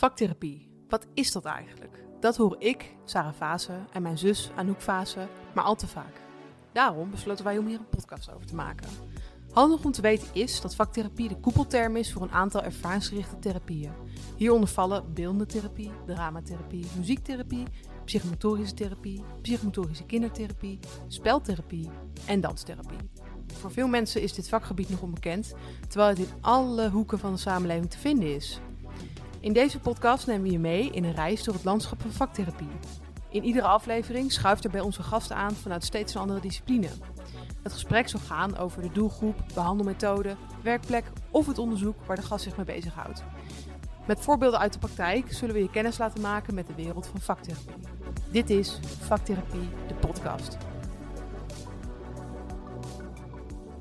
Vaktherapie, wat is dat eigenlijk? Dat hoor ik, Sarah Vase en mijn zus Anouk Vase, maar al te vaak. Daarom besloten wij om hier een podcast over te maken. Handig om te weten is dat vaktherapie de koepelterm is voor een aantal ervaringsgerichte therapieën. Hieronder vallen beeldende therapie, dramatherapie, muziektherapie, psychomotorische therapie, psychomotorische kindertherapie, speltherapie en danstherapie. Voor veel mensen is dit vakgebied nog onbekend, terwijl het in alle hoeken van de samenleving te vinden is. In deze podcast nemen we je mee in een reis door het landschap van vaktherapie. In iedere aflevering schuift er bij onze gasten aan vanuit steeds een andere discipline. Het gesprek zal gaan over de doelgroep, behandelmethode, werkplek of het onderzoek waar de gast zich mee bezighoudt. Met voorbeelden uit de praktijk zullen we je kennis laten maken met de wereld van vaktherapie. Dit is Vaktherapie, de podcast.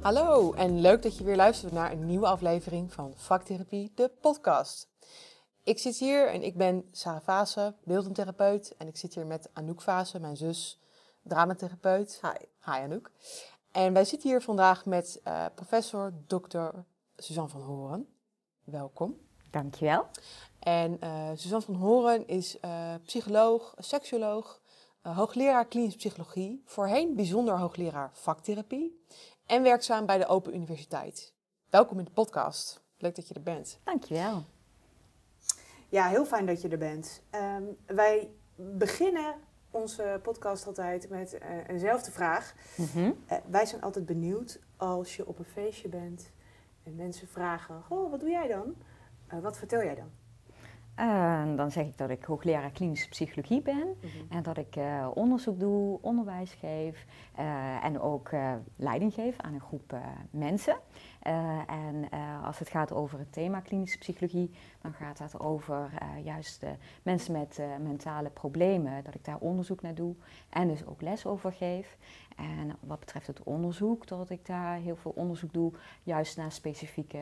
Hallo en leuk dat je weer luistert naar een nieuwe aflevering van Vaktherapie, de podcast. Ik zit hier en ik ben Sarah Vase, beeldend therapeut. En ik zit hier met Anouk Vase, mijn zus, dramatherapeut. Hi. Hi Anouk. En wij zitten hier vandaag met uh, professor Dr. Suzanne van Horen. Welkom. Dankjewel. En uh, Suzanne van Horen is uh, psycholoog, seksuoloog, hoogleraar klinische psychologie, voorheen bijzonder hoogleraar vaktherapie en werkzaam bij de Open Universiteit. Welkom in de podcast. Leuk dat je er bent. Dankjewel. Ja, heel fijn dat je er bent. Um, wij beginnen onze podcast altijd met uh, eenzelfde vraag. Mm -hmm. uh, wij zijn altijd benieuwd als je op een feestje bent en mensen vragen: Oh, wat doe jij dan? Uh, wat vertel jij dan? dan zeg ik dat ik hoogleraar klinische psychologie ben mm -hmm. en dat ik onderzoek doe, onderwijs geef en ook leiding geef aan een groep mensen. Uh, en uh, als het gaat over het thema klinische psychologie, dan gaat het over uh, juist mensen met mentale problemen, dat ik daar onderzoek naar doe en dus ook les over geef. En wat betreft het onderzoek, dat ik daar heel veel onderzoek doe, juist naar specifieke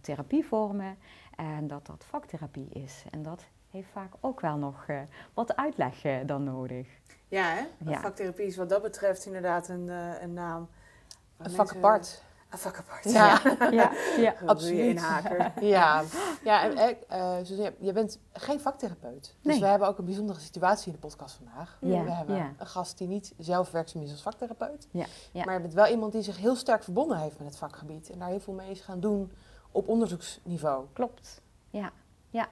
therapievormen en dat dat vaktherapie is. En dat heeft vaak ook wel nog wat uitleg dan nodig. Ja, hè? Ja. Vaktherapie is wat dat betreft inderdaad een, een naam. Een vak apart. Een vak apart. Ja, ja, ja, ja. absoluut. inhaker. ja, ja en, uh, Suzanne, je bent geen vaktherapeut. Dus Nee. we hebben ook een bijzondere situatie in de podcast vandaag. Ja, we hebben ja. een gast die niet zelf werkzaam is als vaktherapeut. Ja, ja. Maar je bent wel iemand die zich heel sterk verbonden heeft met het vakgebied. En daar heel veel mee is gaan doen op onderzoeksniveau. Klopt. Ja, ja,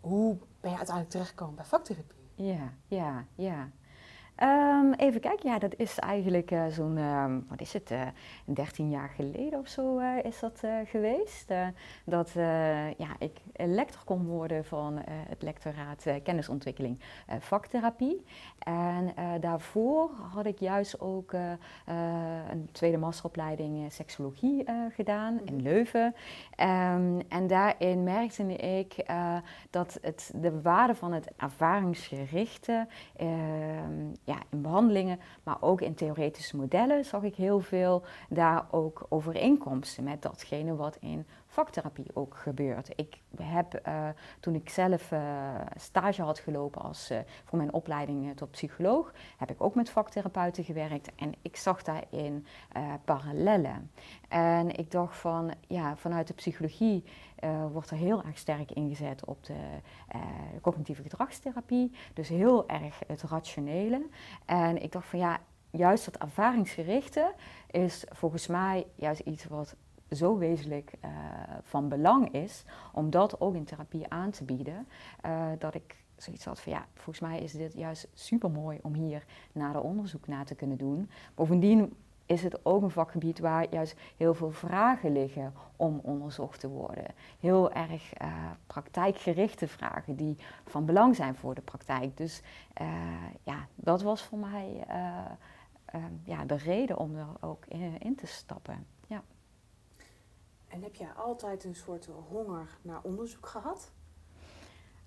Hoe ben je uiteindelijk terechtgekomen bij vaktherapie? ja, ja, ja. Ehm, even kijken, ja, dat is eigenlijk eh, zo'n, ehm, wat is het, eh 13 jaar geleden of zo eh, is dat geweest. Dat ja, ik lector kon worden van het lectoraat kennisontwikkeling vaktherapie. En daarvoor had ik juist ook een tweede masteropleiding seksologie gedaan in Leuven. Ehm, en daarin merkte ik dat het, de waarde van het ervaringsgerichte ja, in behandelingen, maar ook in theoretische modellen, zag ik heel veel daar ook overeenkomsten met datgene wat in vaktherapie ook gebeurt. Ik heb uh, toen ik zelf uh, stage had gelopen als, uh, voor mijn opleiding tot psycholoog, heb ik ook met vaktherapeuten gewerkt en ik zag daarin parallellen. En ik dacht van, ja, vanuit de psychologie wordt er heel erg sterk ingezet op de cognitieve gedragstherapie, dus heel erg het rationele. En ik dacht van, ja, juist dat ervaringsgerichte is volgens mij juist iets wat zo wezenlijk uh, van belang is om dat ook in therapie aan te bieden, dat ik zoiets had van ja, volgens mij is dit juist super mooi om hier nader onderzoek naar te kunnen doen. Bovendien is het ook een vakgebied waar juist heel veel vragen liggen om onderzocht te worden. Heel erg uh, praktijkgerichte vragen die van belang zijn voor de praktijk. Dus ja, dat was voor mij ja, de reden om er ook in, in te stappen. Ja. En heb jij altijd een soort honger naar onderzoek gehad?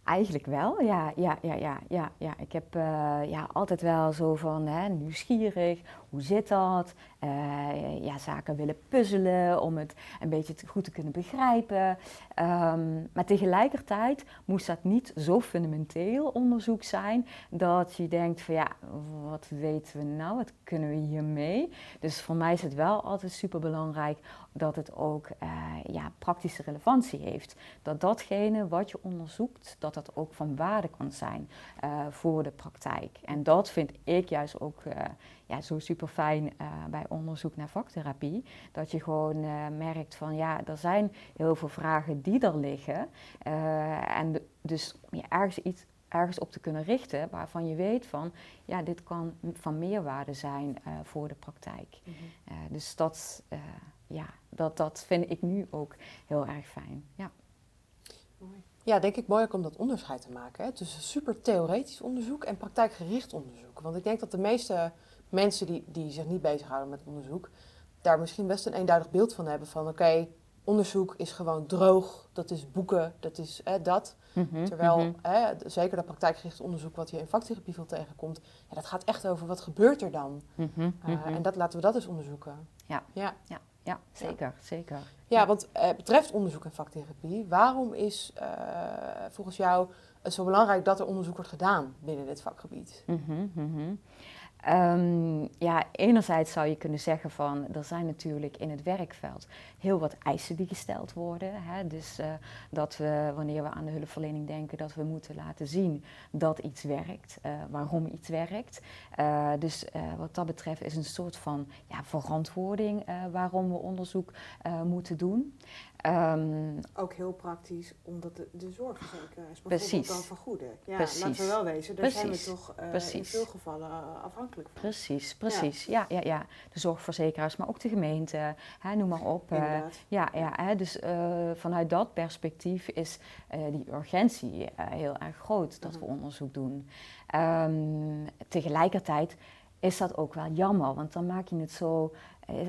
Eigenlijk wel, ja. ja, ja, ja, ja, ja. Ik heb uh, ja, altijd wel zo van hè, nieuwsgierig. Hoe zit dat? Uh, ja, zaken willen puzzelen om het een beetje goed te kunnen begrijpen. Ehm, maar tegelijkertijd moest dat niet zo fundamenteel onderzoek zijn dat je denkt van ja, wat weten we nou? Wat kunnen we hiermee? Dus voor mij is het wel altijd super belangrijk dat het ook uh, ja, praktische relevantie heeft. Dat datgene wat je onderzoekt, dat dat ook van waarde kan zijn uh, voor de praktijk. En dat vind ik juist ook ja, zo super fijn bij onderzoek naar vaktherapie. Dat je gewoon merkt van ja, er zijn heel veel vragen die er liggen. en dus ja, ergens iets ergens op te kunnen richten waarvan je weet van ja, dit kan van meerwaarde zijn voor de praktijk. Mm -hmm. dus dat, ja, dat, dat vind ik nu ook heel erg fijn. Ja. Ja, denk ik mooi ook om dat onderscheid te maken hè, tussen super theoretisch onderzoek en praktijkgericht onderzoek. Want ik denk dat de meeste mensen die, die zich niet bezighouden met onderzoek, daar misschien best een eenduidig beeld van hebben van oké, onderzoek is gewoon droog, dat is boeken, dat is dat. Mhm, Terwijl mhm. zeker dat praktijkgericht onderzoek wat je in vaktherapie veel tegenkomt, ja, dat gaat echt over wat gebeurt er dan. Mm en dat laten we dat eens onderzoeken. Ja, ja. ja ja, zeker, zeker. Ja, want uh, betreft onderzoek en vaktherapie, waarom is uh, volgens jou het zo belangrijk dat er onderzoek wordt gedaan binnen dit vakgebied? Um, ja, enerzijds zou je kunnen zeggen van er zijn natuurlijk in het werkveld heel wat eisen die gesteld worden. Hè? Dus uh, dat we wanneer we aan de hulpverlening denken, dat we moeten laten zien dat iets werkt, uh, waarom iets werkt. Uh, dus wat dat betreft is een soort van ja, verantwoording waarom we onderzoek moeten doen. Um, ook heel praktisch, omdat de, de zorgverzekeraars bijvoorbeeld dan vergoeden. Ja, precies. laten we wel wezen, daar zijn we toch uh, in veel gevallen uh, afhankelijk van. Precies, precies. Ja. ja. Ja, ja, De zorgverzekeraars, maar ook de gemeente, hè, noem maar op. Uh, ja, ja hè, dus vanuit dat perspectief is die urgentie heel erg groot dat we mhm. onderzoek doen. Um, tegelijkertijd is dat ook wel jammer, want dan maak je het zo,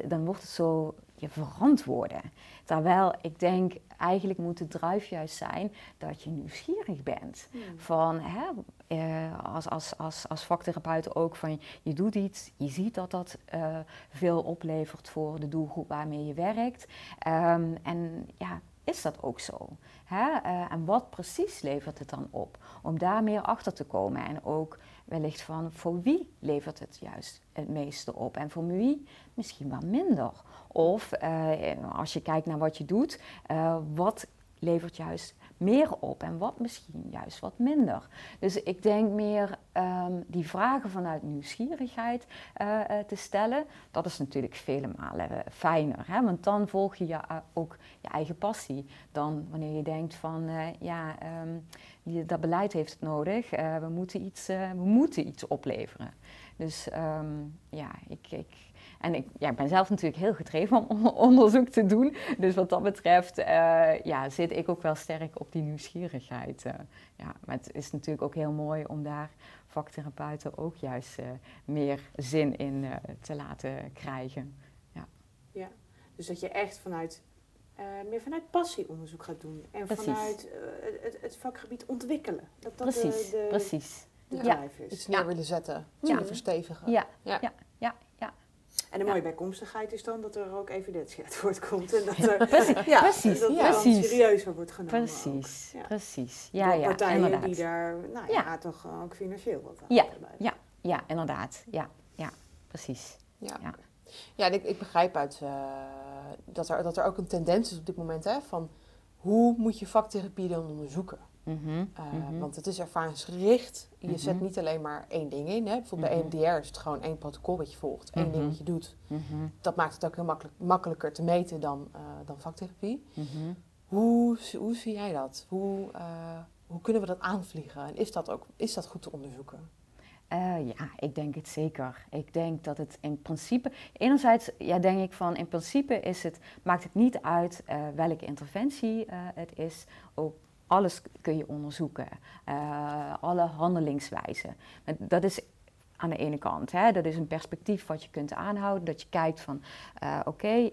dan wordt het zo je verantwoorden. Terwijl ik denk, eigenlijk moet de drive juist zijn dat je nieuwsgierig bent. Hmm. Van, hè, eh, als, als, als, als vaktherapeut ook, van je doet iets, je ziet dat dat uh, veel oplevert voor de doelgroep waarmee je werkt. Um, en ja, is dat ook zo? Hè? Uh, en wat precies levert het dan op? Om daar meer achter te komen en ook wellicht van voor wie levert het juist het meeste op en voor wie misschien wel minder. Of uh, als je kijkt naar wat je doet, uh, wat levert juist meer op en wat misschien juist wat minder. Dus ik denk meer um, die vragen vanuit nieuwsgierigheid uh, te stellen. Dat is natuurlijk vele malen fijner, hè? want dan volg je, je ook je eigen passie. Dan wanneer je denkt van ja, je, dat beleid heeft het nodig, we, moeten iets, we moeten iets opleveren. Dus um, ja, ik, ik en ik, ja, ik ben zelf natuurlijk heel gedreven om onderzoek te doen. Dus wat dat betreft uh, ja, zit ik ook wel sterk op die nieuwsgierigheid. Uh, ja, maar het is natuurlijk ook heel mooi om daar vaktherapeuten ook juist uh, meer zin in te laten krijgen. Ja. ja, dus dat je echt vanuit, meer vanuit passie onderzoek gaat doen. En precies. vanuit het, het, vakgebied ontwikkelen. Dat dat precies, de, de, precies. De ja. is. Iets neer willen zetten, willen verstevigen. ja, ja. En de mooie bijkomstigheid is dan dat er ook evidentie uit voortkomt. En dat er, precies, ja, precies, dat ja. precies. serieuzer wordt genomen. Precies, ja. precies. Ja, ja, partijen inderdaad. die daar nou, ja. toch ook financieel wat aan ja, ja, ja, inderdaad. Ja, ja precies. Ja, ja. ja ik, ik begrijp uit uh, dat, er, dat er ook een tendens is op dit moment hè, van hoe moet je vaktherapie dan onderzoeken? Mm -hmm, uh, mm -hmm. Want het is ervaringsgericht. Je mm -hmm. zet niet alleen maar één ding in. Hè. Bijvoorbeeld bij EMDR is het gewoon één protocol wat je volgt. één ding wat je doet. Dat maakt het ook heel makkelijk, makkelijker te meten dan, uh, dan vaktherapie. Hoe, hoe zie jij dat? Hoe, uh, hoe kunnen we dat aanvliegen? En is dat, ook, is dat goed te onderzoeken? Uh, ja, ik denk het zeker. Ik denk dat het in principe, enerzijds ja, denk ik van in principe is het, maakt het niet uit uh, welke interventie uh, het is. Ook alles kun je onderzoeken, uh, alle handelingswijzen. Dat is aan de ene kant. Hè. Dat is een perspectief wat je kunt aanhouden. Dat je kijkt van, uh, oké,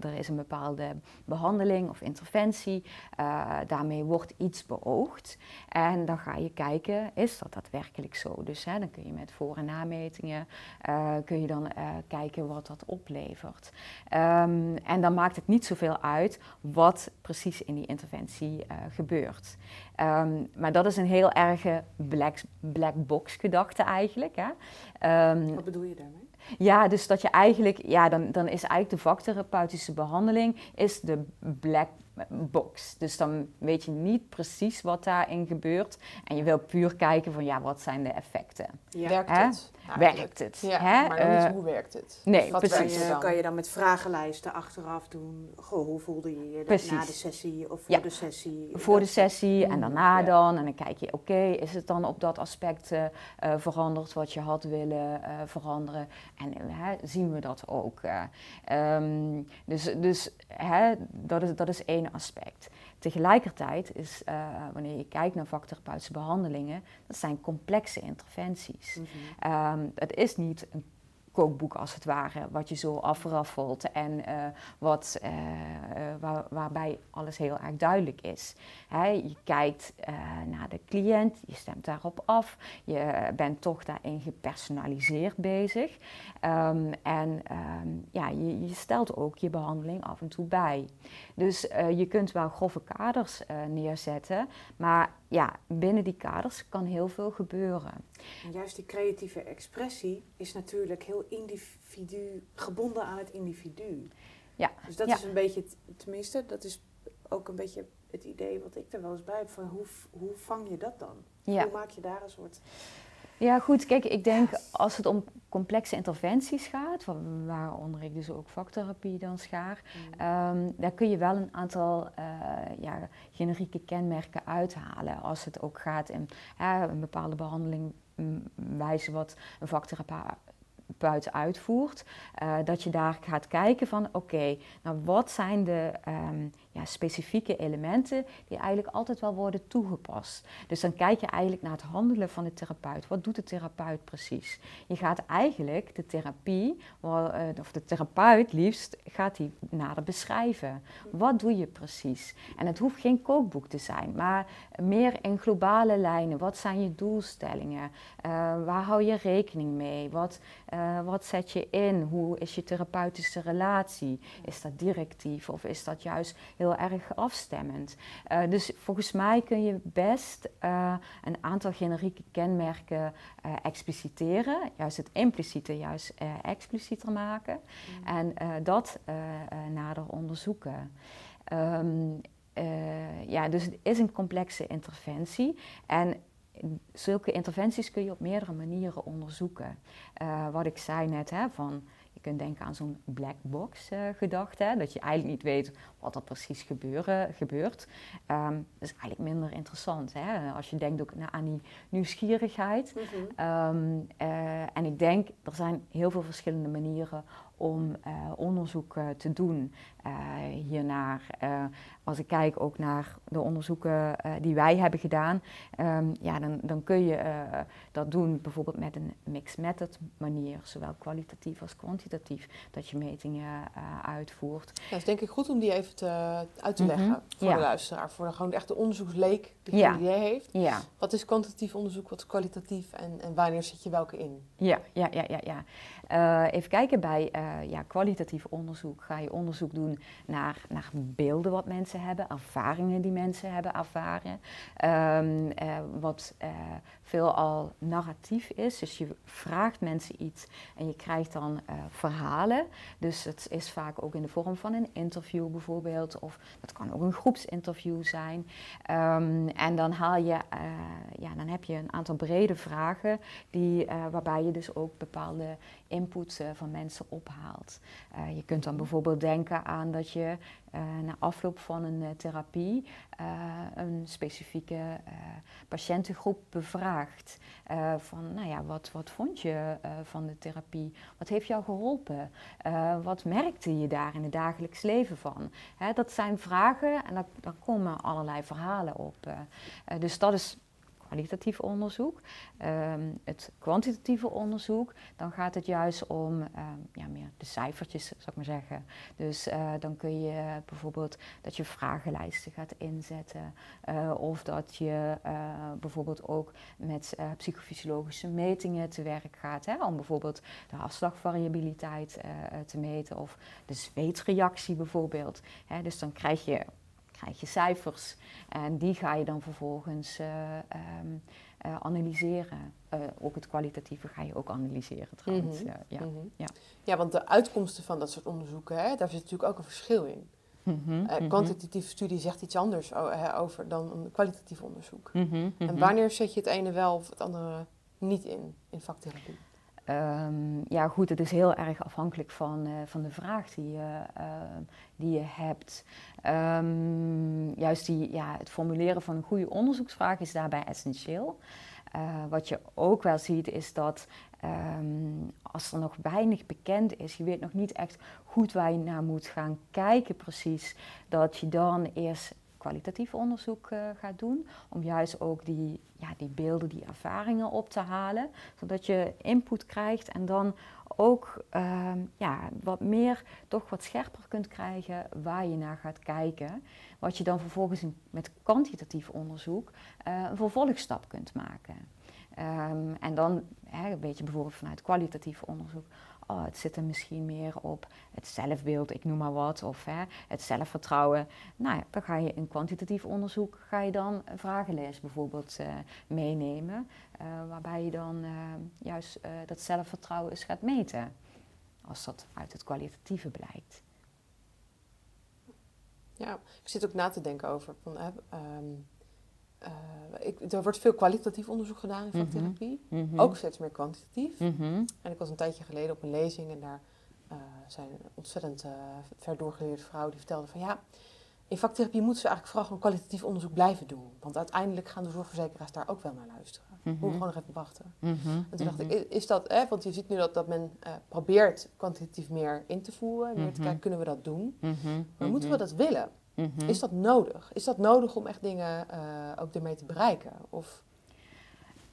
er is een bepaalde behandeling of interventie. Uh, daarmee wordt iets beoogd. En dan ga je kijken, is dat daadwerkelijk zo? Dus hè, dan kun je met voor- en nametingen, uh, kun je dan kijken wat dat oplevert. Um, en dan maakt het niet zoveel uit wat precies in die interventie gebeurt. Um, maar dat is een heel erge black, black box gedachte eigenlijk. Hè. Um, Wat bedoel je daarmee? Ja, dus dat je eigenlijk, ja, dan, dan is eigenlijk de vaktherapeutische behandeling is de black box. Dus dan weet je niet precies wat daarin gebeurt. En je wil puur kijken van ja, wat zijn de effecten. Werkt het? Werkt het? Ja, hè? maar niet uh, hoe werkt het? Nee, wat precies. Kan je, kan je dan met vragenlijsten achteraf doen? Goh, hoe voelde je je na de sessie of voor de sessie? Voor de sessie en daarna dan. En dan kijk je, oké, is het dan op dat aspect uh, veranderd wat je had willen uh, veranderen? En zien we dat ook? Um, dus dus hè, dat, is, dat is één aspect. Tegelijkertijd is, uh, wanneer je kijkt naar vaktherapeutische behandelingen, dat zijn complexe interventies. Mm -hmm. het is niet een kookboek als het ware, wat je zo afraffelt en uh, wat, uh, waar, waarbij alles heel erg duidelijk is. Hè, je kijkt naar de cliënt, je stemt daarop af, je bent toch daarin gepersonaliseerd bezig um, en um, ja, je, je, stelt ook je behandeling af en toe bij. Dus je kunt wel grove kaders neerzetten, maar ja, binnen die kaders kan heel veel gebeuren. En juist die creatieve expressie is natuurlijk heel individu, gebonden aan het individu. Ja. Dus dat is een beetje, tenminste, dat is ook een beetje het idee wat ik er wel eens bij heb van hoe, hoe vang je dat dan? Ja. Hoe maak je daar een soort ja, goed. Kijk, ik denk als het om complexe interventies gaat, waaronder ik dus ook vaktherapie dan schaar, mm. um, daar kun je wel een aantal uh, ja, generieke kenmerken uithalen. Als het ook gaat in een bepaalde behandeling wijzen wat een vaktherapeut uitvoert, uh, dat je daar gaat kijken van oké, nou wat zijn de um, ja, specifieke elementen die eigenlijk altijd wel worden toegepast. Dus dan kijk je eigenlijk naar het handelen van de therapeut. Wat doet de therapeut precies? Je gaat eigenlijk de therapie, eh, of de therapeut liefst, gaat die nader beschrijven. Wat doe je precies? En het hoeft geen kookboek te zijn, maar meer in globale lijnen. Wat zijn je doelstellingen? Uh, waar hou je rekening mee? Wat, uh, wat zet je in? Hoe is je therapeutische relatie? Is dat directief of is dat juist heel heel erg afstemmend. Uh, dus volgens mij kun je best uh, een aantal generieke kenmerken uh, expliciteren, juist het impliciete juist explicieter maken mm. en dat nader onderzoeken. Um, ja, dus het is een complexe interventie en zulke interventies kun je op meerdere manieren onderzoeken. wat ik zei net, hè, van kunt denken aan zo'n black box uh, gedachte. Dat je eigenlijk niet weet wat er precies gebeuren, gebeurt. Um, dat is eigenlijk minder interessant. Hè? Als je denkt ook aan die nieuwsgierigheid. Mhm. um, uh, en ik denk, er zijn heel veel verschillende manieren om uh, onderzoek te doen hiernaar. als ik kijk ook naar de onderzoeken die wij hebben gedaan, um, ja, dan, dan kun je dat doen bijvoorbeeld met een mixed method manier, zowel kwalitatief als kwantitatief, dat je metingen uitvoert. Ja, dat is denk ik goed om die even te, uit te mhm. leggen voor de luisteraar, voor de, gewoon echt de onderzoeksleek die ja. idee heeft. Ja. Wat is kwantitatief onderzoek, wat is kwalitatief en, en wanneer zet je welke in? Ja, ja, ja, ja. ja. Uh, even kijken, bij uh, ja, kwalitatief onderzoek ga je onderzoek doen naar, naar beelden wat mensen hebben, ervaringen die mensen hebben ervaren. Um, uh, wat veelal narratief is. Dus je vraagt mensen iets en je krijgt dan uh, verhalen. Dus het is vaak ook in de vorm van een interview bijvoorbeeld. Of dat kan ook een groepsinterview zijn. Um, en dan haal je, uh, ja, dan heb je een aantal brede vragen die, uh, waarbij je dus ook bepaalde input van mensen ophaalt. je kunt dan bijvoorbeeld denken aan dat je na afloop van een therapie een specifieke patiëntengroep bevraagt. Van, nou ja, wat, wat vond je van de therapie? Wat heeft jou geholpen? Wat merkte je daar in het dagelijks leven van? Hè, dat zijn vragen en daar, daar komen allerlei verhalen op. dus dat is kwalitatief onderzoek. Ehm, het kwantitatieve onderzoek, dan gaat het juist om ehm, ja, meer de cijfertjes, zou ik maar zeggen. Dus uh, dan kun je bijvoorbeeld dat je vragenlijsten gaat inzetten. Uh, of dat je uh, bijvoorbeeld ook met psychofysiologische metingen te werk gaat. Hè, om bijvoorbeeld de hartslagvariabiliteit te meten of de zweetreactie bijvoorbeeld. Hè, dus dan krijg je krijg je cijfers en die ga je dan vervolgens uh, um, uh, analyseren. Uh, ook het kwalitatieve ga je ook analyseren trouwens. Mhm. ja. Mhm. ja. ja, want de uitkomsten van dat soort onderzoeken, hè, daar zit natuurlijk ook een verschil in. Mhm. kwantitatieve studie zegt iets anders over dan een kwalitatief onderzoek. En wanneer zet je het ene wel of het andere niet in, in vaktherapie? Ehm, ja, goed, het is heel erg afhankelijk van, eh, van de vraag die je, ehm, die je hebt. Ehm, juist die, ja, het formuleren van een goede onderzoeksvraag is daarbij essentieel. Eh, wat je ook wel ziet is dat als er nog weinig bekend is, je weet nog niet echt goed waar je naar moet gaan kijken precies, dat je dan eerst kwalitatief onderzoek eh, gaat doen. Om juist ook die, ja, die beelden, die ervaringen op te halen. Zodat je input krijgt en dan ook ehm, ja, wat meer, toch wat scherper kunt krijgen waar je naar gaat kijken. Wat je dan vervolgens met kwantitatief onderzoek eh, een vervolgstap kunt maken. Ehm, en dan hè, weet je bijvoorbeeld vanuit kwalitatief onderzoek, oh, het zit er misschien meer op het zelfbeeld, ik noem maar wat, of hè, het zelfvertrouwen. Nou ja, dan ga je in kwantitatief onderzoek ga je dan een vragenlijst bijvoorbeeld eh, meenemen, eh, waarbij je dan eh, juist eh, dat zelfvertrouwen eens gaat meten, als dat uit het kwalitatieve blijkt. Ja, ik zit ook na te denken over. Van, hè, eh, ik, er wordt veel kwalitatief onderzoek gedaan in Mhm. vaktherapie. Mhm. Ook steeds meer kwantitatief. Mhm. En ik was een tijdje geleden op een lezing en daar eh zei een ontzettend eh ver doorgeleerde vrouw die vertelde van ja, in vaktherapie moeten ze eigenlijk vooral gewoon kwalitatief onderzoek blijven doen. Want uiteindelijk gaan de zorgverzekeraars daar ook wel naar luisteren. Mhm. moeten gewoon nog even wachten. En toen dacht ik, is dat, hè, want je ziet nu dat, dat men probeert kwantitatief meer in te voeren, meer te kijken, kunnen we dat doen? Maar moeten we dat willen? Mhm. Is dat nodig? Is dat nodig om echt dingen eh, ook ermee te bereiken? Of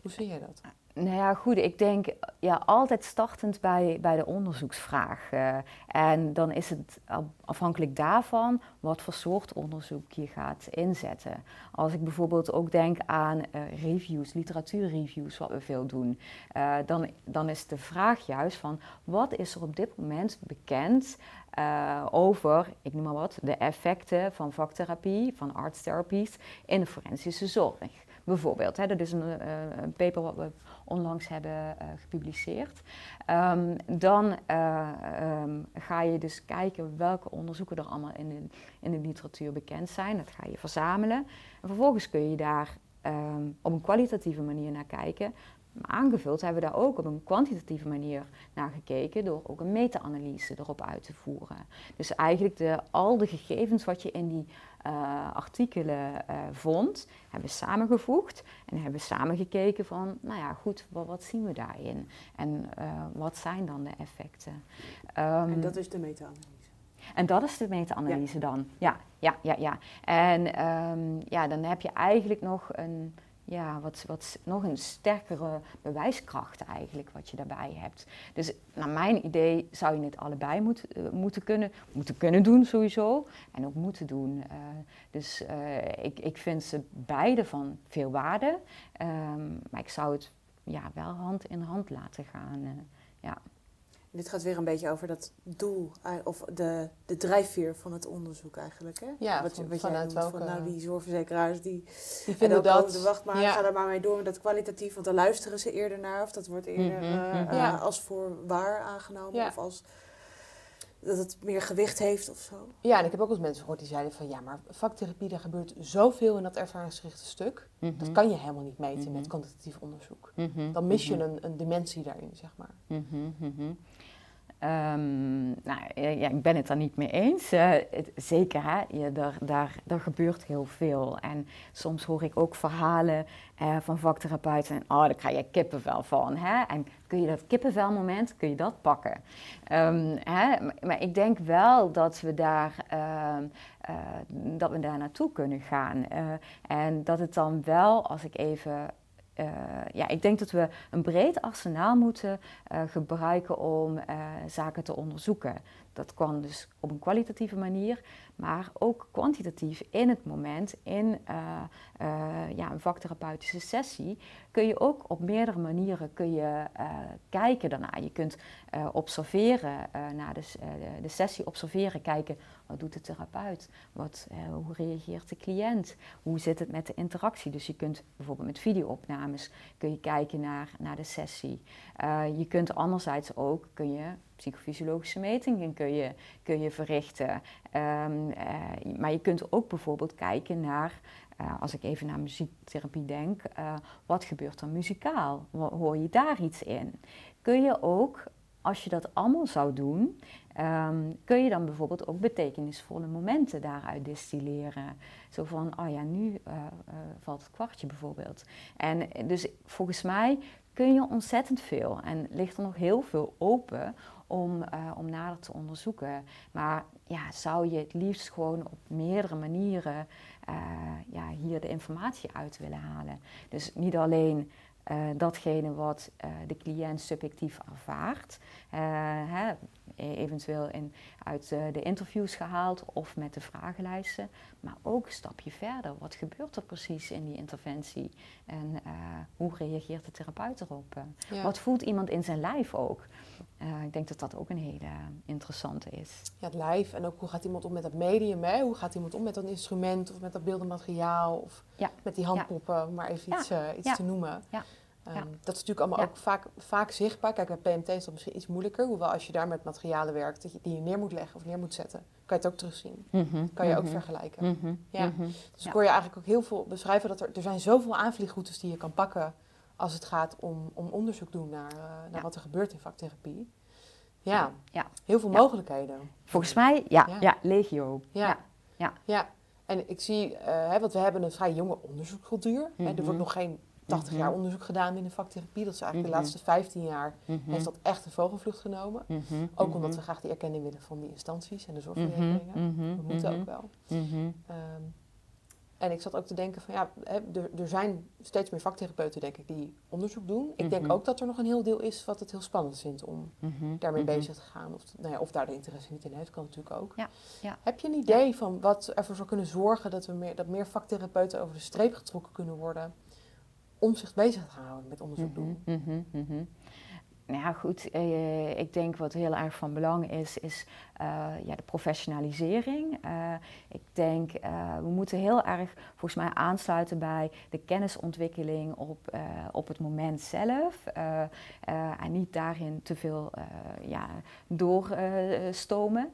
hoe zie je dat? Nou ja, goed, ik denk ja, altijd startend bij, bij de onderzoeksvraag. eh, en dan is het af- afhankelijk daarvan wat voor soort onderzoek je gaat inzetten. Als ik bijvoorbeeld ook denk aan eh, reviews, literatuurreviews, wat we veel doen, eh, dan, dan is de vraag juist van wat is er op dit moment bekend eh, over, ik noem maar wat, de effecten van vaktherapie, van artstherapies in de forensische zorg. Bijvoorbeeld, hè, dat is een, eh, een paper wat we onlangs hebben eh, gepubliceerd. Ehm, dan eh, ehm, ga je dus kijken welke onderzoeken er allemaal in de, in de literatuur bekend zijn. Dat ga je verzamelen. En vervolgens kun je daar ehm, op een kwalitatieve manier naar kijken. Maar aangevuld hebben we daar ook op een kwantitatieve manier naar gekeken door ook een meta-analyse erop uit te voeren. Dus eigenlijk de, al de gegevens wat je in die eh, artikelen eh, vond, hebben we samengevoegd en hebben we samengekeken van, nou ja, goed, wat, wat zien we daarin en eh, wat zijn dan de effecten? Ehm, En dat is de meta-analyse. en dat is de meta-analyse dan. Ja, ja, ja, ja. En ehm, ja, dan heb je eigenlijk nog een, ja, wat, wat, nog een sterkere bewijskracht eigenlijk wat je daarbij hebt. Dus naar mijn idee zou je het allebei moet, eh, moeten, kunnen, moeten kunnen doen sowieso. En ook moeten doen. Eh, dus eh, ik, ik vind ze beide van veel waarde. Ehm, maar ik zou het ja, wel hand in hand laten gaan. ja. Dit gaat weer een beetje over dat doel, eh, of de, de drijfveer van het onderzoek eigenlijk. Hè? Ja, wat, je- van- wat jij vanuit noemt, van, welke- nou, die zorgverzekeraars die Die en vinden ook dat... wacht maar, ja. ga er maar mee door met dat kwalitatief, want dan luisteren ze eerder naar of dat wordt eerder Mhm, eh, mhm. eh, Ja. als voor waar aangenomen Ja. of als dat het meer gewicht heeft of zo. Ja, en ik heb ook wel eens mensen gehoord die zeiden van... ja, maar vaktherapie, daar gebeurt zoveel in dat ervaringsgerichte stuk. Dat Mhm. kan je helemaal niet meten met kwantitatief onderzoek. Dan mis je een, een dimensie daarin, zeg maar. Ehm, nou, ja, ik ben het daar niet mee eens. Zeker, hè? Je, daar, daar, daar gebeurt heel veel. En soms hoor ik ook verhalen eh, van vaktherapeuten. En, oh, daar krijg je kippenvel van. Hè? En kun je dat kippenvelmoment, kun je dat pakken? Ehm, hè? Maar, maar ik denk wel dat we daar, ehm, eh, dat we daar naartoe kunnen gaan. Eh, en dat het dan wel, als ik even eh, ja, ik denk dat we een breed arsenaal moeten uh, gebruiken om uh, zaken te onderzoeken. Dat kan dus op een kwalitatieve manier, maar ook kwantitatief in het moment, in ja, een vaktherapeutische sessie, kun je ook op meerdere manieren kun je, kijken daarna. Je kunt observeren, naar de, de, sessie observeren, kijken wat doet de therapeut, wat, hoe reageert de cliënt, hoe zit het met de interactie. Dus je kunt bijvoorbeeld met videoopnames kun je kijken naar, naar de sessie. Je kunt anderzijds ook kun je psychofysiologische metingen kun je, kun je verrichten. Um, uh, maar je kunt ook bijvoorbeeld kijken naar, uh, als ik even naar muziektherapie denk, wat gebeurt er muzikaal? Hoor je daar iets in? Kun je ook als je dat allemaal zou doen, um, kun je dan bijvoorbeeld ook betekenisvolle momenten daaruit distilleren. Zo van, oh ja, nu valt het kwartje bijvoorbeeld. En dus volgens mij kun je ontzettend veel en ligt er nog heel veel open om, uh, om nader te onderzoeken. Maar ja, zou je het liefst gewoon op meerdere manieren ja, hier de informatie uit willen halen. Dus niet alleen uh, datgene wat de cliënt subjectief ervaart, hè, eventueel in, uit de interviews gehaald of met de vragenlijsten, maar ook een stapje verder. Wat gebeurt er precies in die interventie en hoe reageert de therapeut erop? Ja. Wat voelt iemand in zijn lijf ook? ik denk dat dat ook een hele interessante is. Ja, het lijf en ook hoe gaat iemand om met dat medium? Hè? Hoe gaat iemand om met dat instrument of met dat beeldend materiaal of ja. met die handpoppen, ja. maar even iets, uh, iets te noemen. Ja. Um, dat is natuurlijk allemaal ook vaak, vaak zichtbaar. Kijk, bij PMT is dat misschien iets moeilijker. Hoewel als je daar met materialen werkt dat je, die je neer moet leggen of neer moet zetten, kan je het ook terugzien. Mm -hmm. Kan je ook mhm. vergelijken. Mm -hmm. Ja. Mhm. Dus ik hoor je eigenlijk ook heel veel beschrijven dat er, er zijn zoveel aanvliegroutes die je kan pakken als het gaat om, om onderzoek doen naar, uh, naar wat er gebeurt in vaktherapie. Ja, ja. heel veel mogelijkheden. Volgens mij, ja, ja. legio. Ja. Ja. Ja. en ik zie, uh, hè, want we hebben een vrij jonge onderzoekscultuur. Mm -hmm. Er wordt nog geen 80 jaar mhm. onderzoek gedaan in de vaktherapie. Dat is eigenlijk de mhm. laatste 15 jaar mhm. heeft dat echt een vogelvlucht genomen. Ook omdat we graag die erkenning willen van die instanties en de zorgverzekeringen. We moeten ook wel. Um, en ik zat ook te denken van ja, er, er zijn steeds meer vaktherapeuten denk ik die onderzoek doen. Ik denk ook dat er nog een heel deel is wat het heel spannend vindt om daarmee bezig te gaan. Of, nou ja, of daar de interesse niet in heeft, kan natuurlijk ook. Ja, ja. Heb je een idee van wat ervoor zou kunnen zorgen dat, we meer, dat meer vaktherapeuten over de streep getrokken kunnen worden om zich bezig te houden met onderzoek doen. Mm nou ja, goed. Eh, ik denk wat heel erg van belang is, is ja, de professionalisering. Uh, ik denk, we moeten heel erg volgens mij aansluiten bij de kennisontwikkeling op, op het moment zelf. en niet daarin te veel ja, doorstomen.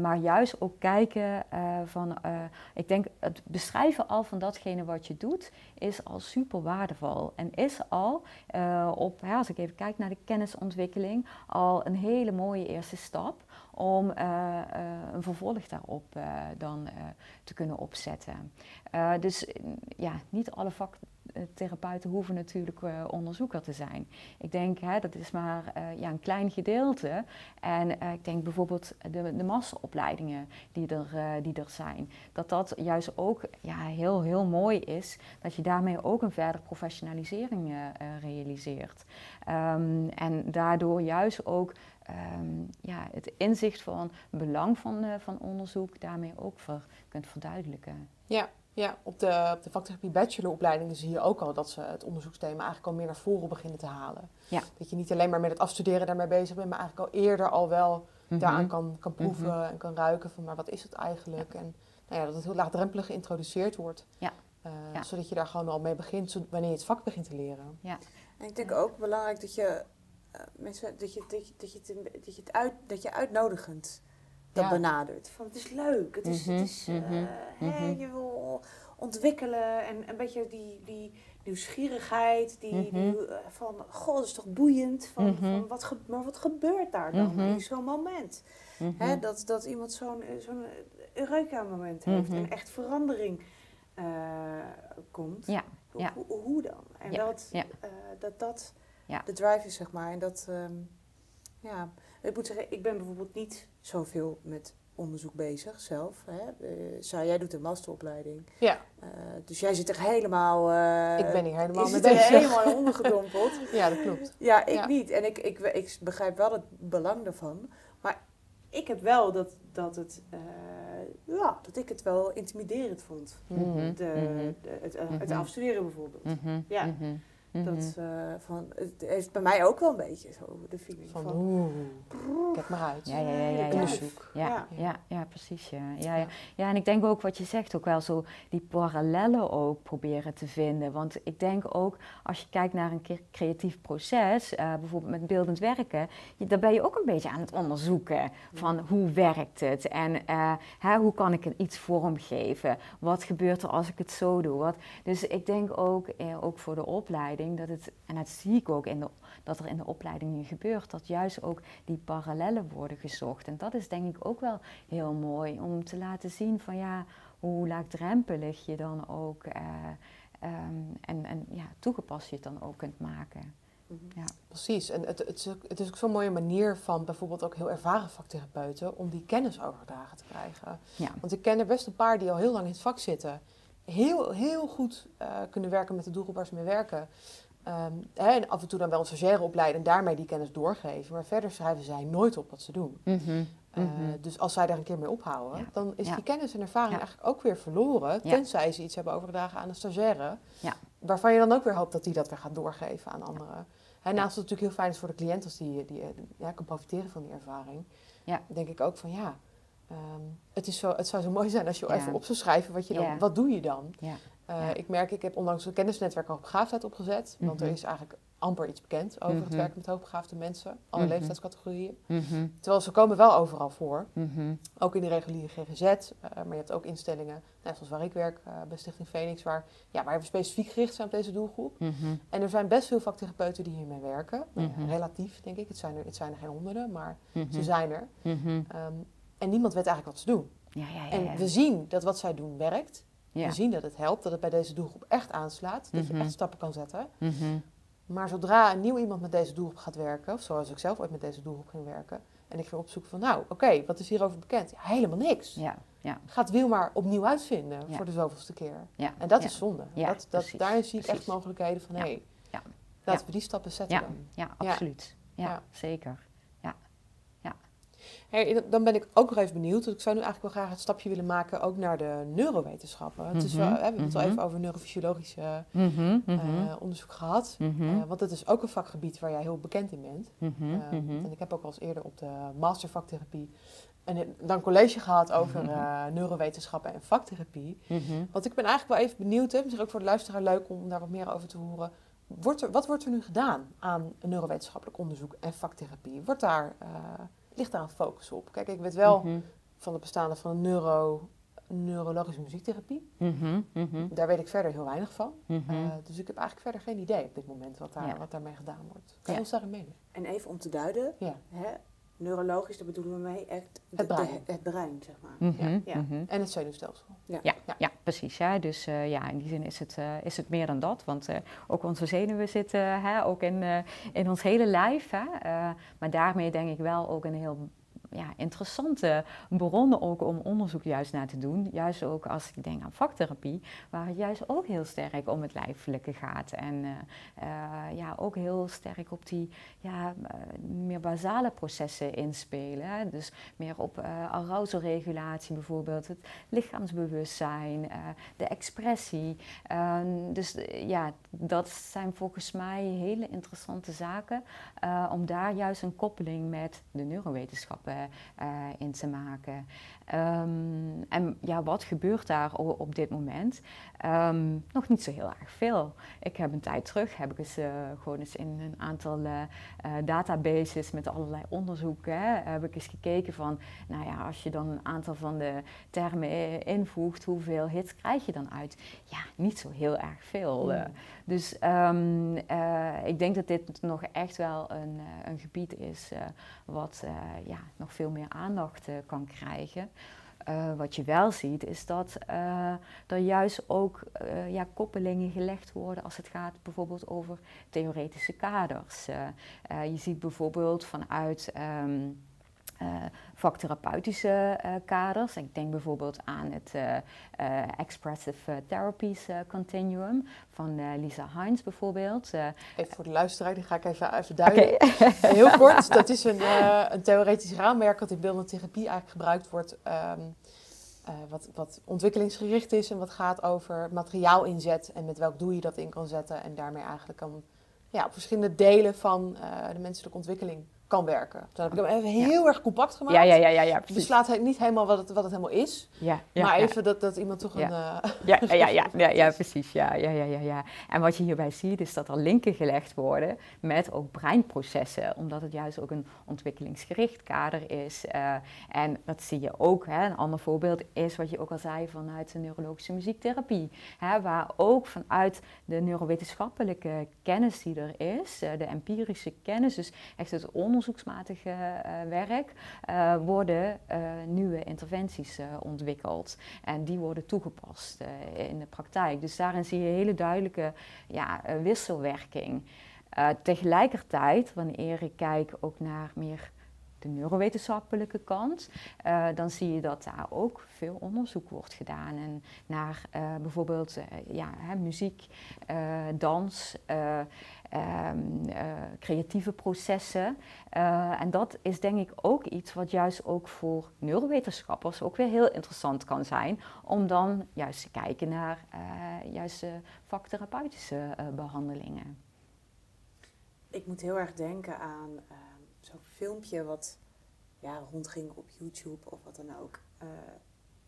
maar juist ook kijken van, ik denk het beschrijven al van datgene wat je doet, is al super waardevol. En is al op, als ik even kijk naar de kennis kennisontwikkeling al een hele mooie eerste stap om uh, uh, een vervolg daarop uh, dan te kunnen opzetten. dus ja, niet alle vaktherapeuten hoeven natuurlijk onderzoeker te zijn. Ik denk, hè, dat is maar ja, een klein gedeelte. En ik denk bijvoorbeeld de, de massaopleidingen die er, die er zijn. Dat dat juist ook ja, heel, heel mooi is. Dat je daarmee ook een verdere professionalisering realiseert. Um, en daardoor juist ook um, ja, het inzicht van belang van, uh, van onderzoek daarmee ook ver, kunt verduidelijken. Ja, ja op de, op de vaktherapie bacheloropleidingen zie je ook al dat ze het onderzoeksthema eigenlijk al meer naar voren beginnen te halen. Ja. Dat je niet alleen maar met het afstuderen daarmee bezig bent, maar eigenlijk al eerder al wel mm -hmm. daaraan kan, kan proeven mm -hmm. en kan ruiken van maar wat is het eigenlijk? Ja. En nou ja, dat het heel laagdrempelig geïntroduceerd wordt. Ja. Uh, ja. Zodat je daar gewoon al mee begint wanneer je het vak begint te leren. Ja. En ik denk ook belangrijk dat je mensen, dat je, dat je, dat je, het, dat je, het uit, dat je uitnodigend dat ja. benadert. Van het is leuk, het is, mm -hmm, het is uh, mm -hmm, hè, je wil ontwikkelen en een beetje die, die nieuwsgierigheid, die, mm -hmm. die uh, van, goh, dat is toch boeiend, van, van wat, ge maar wat gebeurt daar dan in zo'n moment? Hè, dat, dat iemand zo'n zo'n Eureka-moment heeft en echt verandering komt. Ja. Ja. Hoe, hoe, dan? En dat, dat dat ja. de drive is, zeg maar. En dat, um, ja, ik moet zeggen, ik ben bijvoorbeeld niet zoveel met onderzoek bezig zelf. Hè? Uh, jij doet een masteropleiding. Ja. Uh, dus jij zit er helemaal... Uh, ik ben hier helemaal mee bezig. er helemaal ondergedompeld. ja, dat klopt. Ja, ik niet. En ik, ik, ik, begrijp wel het belang daarvan. Maar ik heb wel dat, dat, het, ja, dat ik het wel intimiderend vond. Mm -hmm. de, mhm. de, het, het Mhm. afstuderen bijvoorbeeld. Mhm, Ja. Mhm, mhm. Dat, eh, van, het heeft bij mij ook wel een beetje zo de feeling Van van... oeh, kijk maar uit. Ja, ja, ja, ja, ja. Onderzoek. Ja, Ja. ja. Ja, precies. Ja. Ja, ja. ja, en ik denk ook wat je zegt, ook wel zo die parallellen ook proberen te vinden. Want ik denk ook, als je kijkt naar een cre- creatief proces, eh, bijvoorbeeld met beeldend werken, je, daar ben je ook een beetje aan het onderzoeken van hoe werkt het en eh, hè, hoe kan ik het iets vormgeven? Wat gebeurt er als ik het zo doe? Wat, dus ik denk ook, eh, ook voor de opleiding, dat het, en dat zie ik ook in de, dat er in de opleiding nu gebeurt, dat juist ook die parallellen worden gezocht. En dat is denk ik ook wel heel mooi om te laten zien van ja, hoe laagdrempelig je dan ook eh, ehm, en, en ja, toegepast je het dan ook kunt maken. Mhm. Precies. En het, het, is ook, het is ook zo'n mooie manier van bijvoorbeeld ook heel ervaren vaktherapeuten om die kennis overgedragen te krijgen. Ja. Want ik ken er best een paar die al heel lang in het vak zitten. Heel, heel goed eh, kunnen werken met de doelgroep waar ze mee werken. Ehm, en af en toe dan wel een stagiaire opleiden en daarmee die kennis doorgeven. Maar verder schrijven zij nooit op wat ze doen. Mhm, Eh, mhm. Dus als zij daar een keer mee ophouden, Ja. dan is Ja. die kennis en ervaring Ja. eigenlijk ook weer verloren. Tenzij ze iets hebben overgedragen aan een stagiaire. Ja. Waarvan je dan ook weer hoopt dat die dat weer gaat doorgeven aan anderen. Hè, naast dat het natuurlijk heel fijn is voor de cliënt als die, die, eh, ja, kan profiteren van die ervaring. Ja. Denk ik ook van ja, ehm, het, is zo, het zou zo mooi zijn als je Ja. even op zou schrijven wat je dan, wat doe je dan? Ja. Eh. Ik merk, ik heb onlangs een kennisnetwerk over begaafdheid opgezet. Want er Mhm. is eigenlijk amper iets bekend over het Mhm. werken met hoogbegaafde mensen. Alle Mhm. leeftijdscategorieën. Terwijl ze komen wel overal voor. Ook in de reguliere GGZ, eh, maar je hebt ook instellingen, net zoals waar ik werk, eh, bij Stichting Phoenix, waar, ja, waar we specifiek gericht zijn op deze doelgroep. En er zijn best veel vaktherapeuten die hiermee werken. Nou relatief, denk ik. Het zijn, er, het zijn er geen honderden, maar ze zijn er. Mhm. En niemand weet eigenlijk wat ze doen. Ja, ja, ja. En we zien dat wat zij doen werkt. We zien dat het helpt, dat het bij deze doelgroep echt aanslaat. Dat je Mhm. echt stappen kan zetten. Mhm. Maar zodra een nieuw iemand met deze doelgroep gaat werken, of zoals ik zelf ooit met deze doelgroep ging werken, en ik ging opzoeken van, nou, oké, wat is hierover bekend? Ja, helemaal niks. Ja, ja, Ga het wiel maar opnieuw uitvinden voor de zoveelste keer. En dat is zonde. Dat, dat, daarin zie ik echt mogelijkheden van, hé, hey, Ja. laten we die stappen zetten Ja. dan. Ja, Ja. absoluut. Ja. zeker. Hey, dan ben ik ook nog even benieuwd, want ik zou nu eigenlijk wel graag het stapje willen maken ook naar de neurowetenschappen. Het is wel, Mhm, we hebben het al mhm. even over neurofysiologische Mhm, eh, onderzoek gehad. Eh, want dat is ook een vakgebied waar jij heel bekend in bent. En ik heb ook al eens eerder op de master vaktherapie een, dan college gehad over eh, neurowetenschappen en vaktherapie. Want ik ben eigenlijk wel even benieuwd, hè, misschien ook voor de luisteraar leuk om daar wat meer over te horen. Wordt er, wat wordt er nu gedaan aan neurowetenschappelijk onderzoek en vaktherapie? Wordt daar, ligt daar een focus op? Kijk, ik weet wel Mhm, van het bestaan van neuro, neurologische muziektherapie. mhm, mhm, Daar weet ik verder heel weinig van. Eh, dus ik heb eigenlijk verder geen idee op dit moment wat, daar, Ja. wat daarmee gedaan wordt. Kan je Ja. ons daarin meenemen? En even om te duiden, Ja. hè, neurologisch, daar bedoelen we mee echt de- Het brein. de- het brein, zeg maar. Mhm, Ja. mhm. En het zenuwstelsel. Ja, Ja. ja. precies. Ja. Dus eh, ja, in die zin is het, eh, is het meer dan dat. Want eh, ook onze zenuwen zitten hè, ook in, in ons hele lijf. Hè. Maar daarmee denk ik wel ook een heel ja, interessante bron ook om onderzoek juist naar te doen. Juist ook als ik denk aan vaktherapie, waar het juist ook heel sterk om het lijfelijke gaat. En eh, eh, ja, ook heel sterk op die ja, eh, meer basale processen inspelen. Hè. Dus meer op eh arousalregulatie bijvoorbeeld, het lichaamsbewustzijn, eh, de expressie. Ehm, dus ja, dat zijn volgens mij hele interessante zaken om daar juist een koppeling met de neurowetenschappen in te maken. Ehm, en ja, wat gebeurt daar op dit moment? Ehm, nog niet zo heel erg veel. Ik heb een tijd terug, heb ik eens eh, gewoon eens in een aantal eh, eh, databases met allerlei onderzoeken, hè, heb ik eens gekeken van, nou ja, als je dan een aantal van de termen invoegt, hoeveel hits krijg je dan uit? Ja, niet zo heel erg veel. eh. Dus ehm, eh, ik denk dat dit nog echt wel een, een gebied is wat ja, nog veel meer aandacht kan krijgen. Eh, wat je wel ziet is dat eh, er juist ook eh, ja, koppelingen gelegd worden als het gaat bijvoorbeeld over theoretische kaders. Je ziet bijvoorbeeld vanuit ehm, vaktherapeutische kaders. Ik denk bijvoorbeeld aan het Expressive Therapies Continuum van Lisa Heinz bijvoorbeeld. even voor de luisteraar, die ga ik even, even duiden. Heel kort, dat is een, een theoretisch raamwerk dat in beeldende therapie eigenlijk gebruikt wordt... Ehm, uh, wat, wat ontwikkelingsgericht is en wat gaat over materiaal inzet en met welk doel je dat in kan zetten en daarmee eigenlijk kan ja, op verschillende delen van uh, de menselijke ontwikkeling kan werken. Dan heb ik hem even heel erg compact gemaakt. Ja, ja, ja, ja, ja Dus slaat niet helemaal wat het, wat het helemaal is. Ja, ja maar even dat, dat iemand toch een... Uh, ja, ja, ja, ja, ja, precies. Ja, ja, ja, ja, ja. En wat je hierbij ziet is dat er linken gelegd worden met ook breinprocessen. Omdat het juist ook een ontwikkelingsgericht kader is. Uh, en dat zie je ook. Hè. Een ander voorbeeld is wat je ook al zei vanuit de neurologische muziektherapie. Hè, waar ook vanuit de neurowetenschappelijke kennis die er is, uh, de empirische kennis, dus echt het onderzoek onderzoeksmatige uh, werk uh, worden uh, nieuwe interventies ontwikkeld. En die worden toegepast in de praktijk. Dus daarin zie je hele duidelijke ja, wisselwerking. tegelijkertijd, wanneer ik kijk ook naar meer de neurowetenschappelijke kant, dan zie je dat daar ook veel onderzoek wordt gedaan. En naar bijvoorbeeld ja, hè, muziek, dans, um, creatieve processen. en dat is denk ik ook iets wat juist ook voor neurowetenschappers ook weer heel interessant kan zijn. Om dan juist te kijken naar juist vaktherapeutische behandelingen. Ik moet heel erg denken aan zo'n filmpje wat ja, rondging op YouTube of wat dan ook. Uh,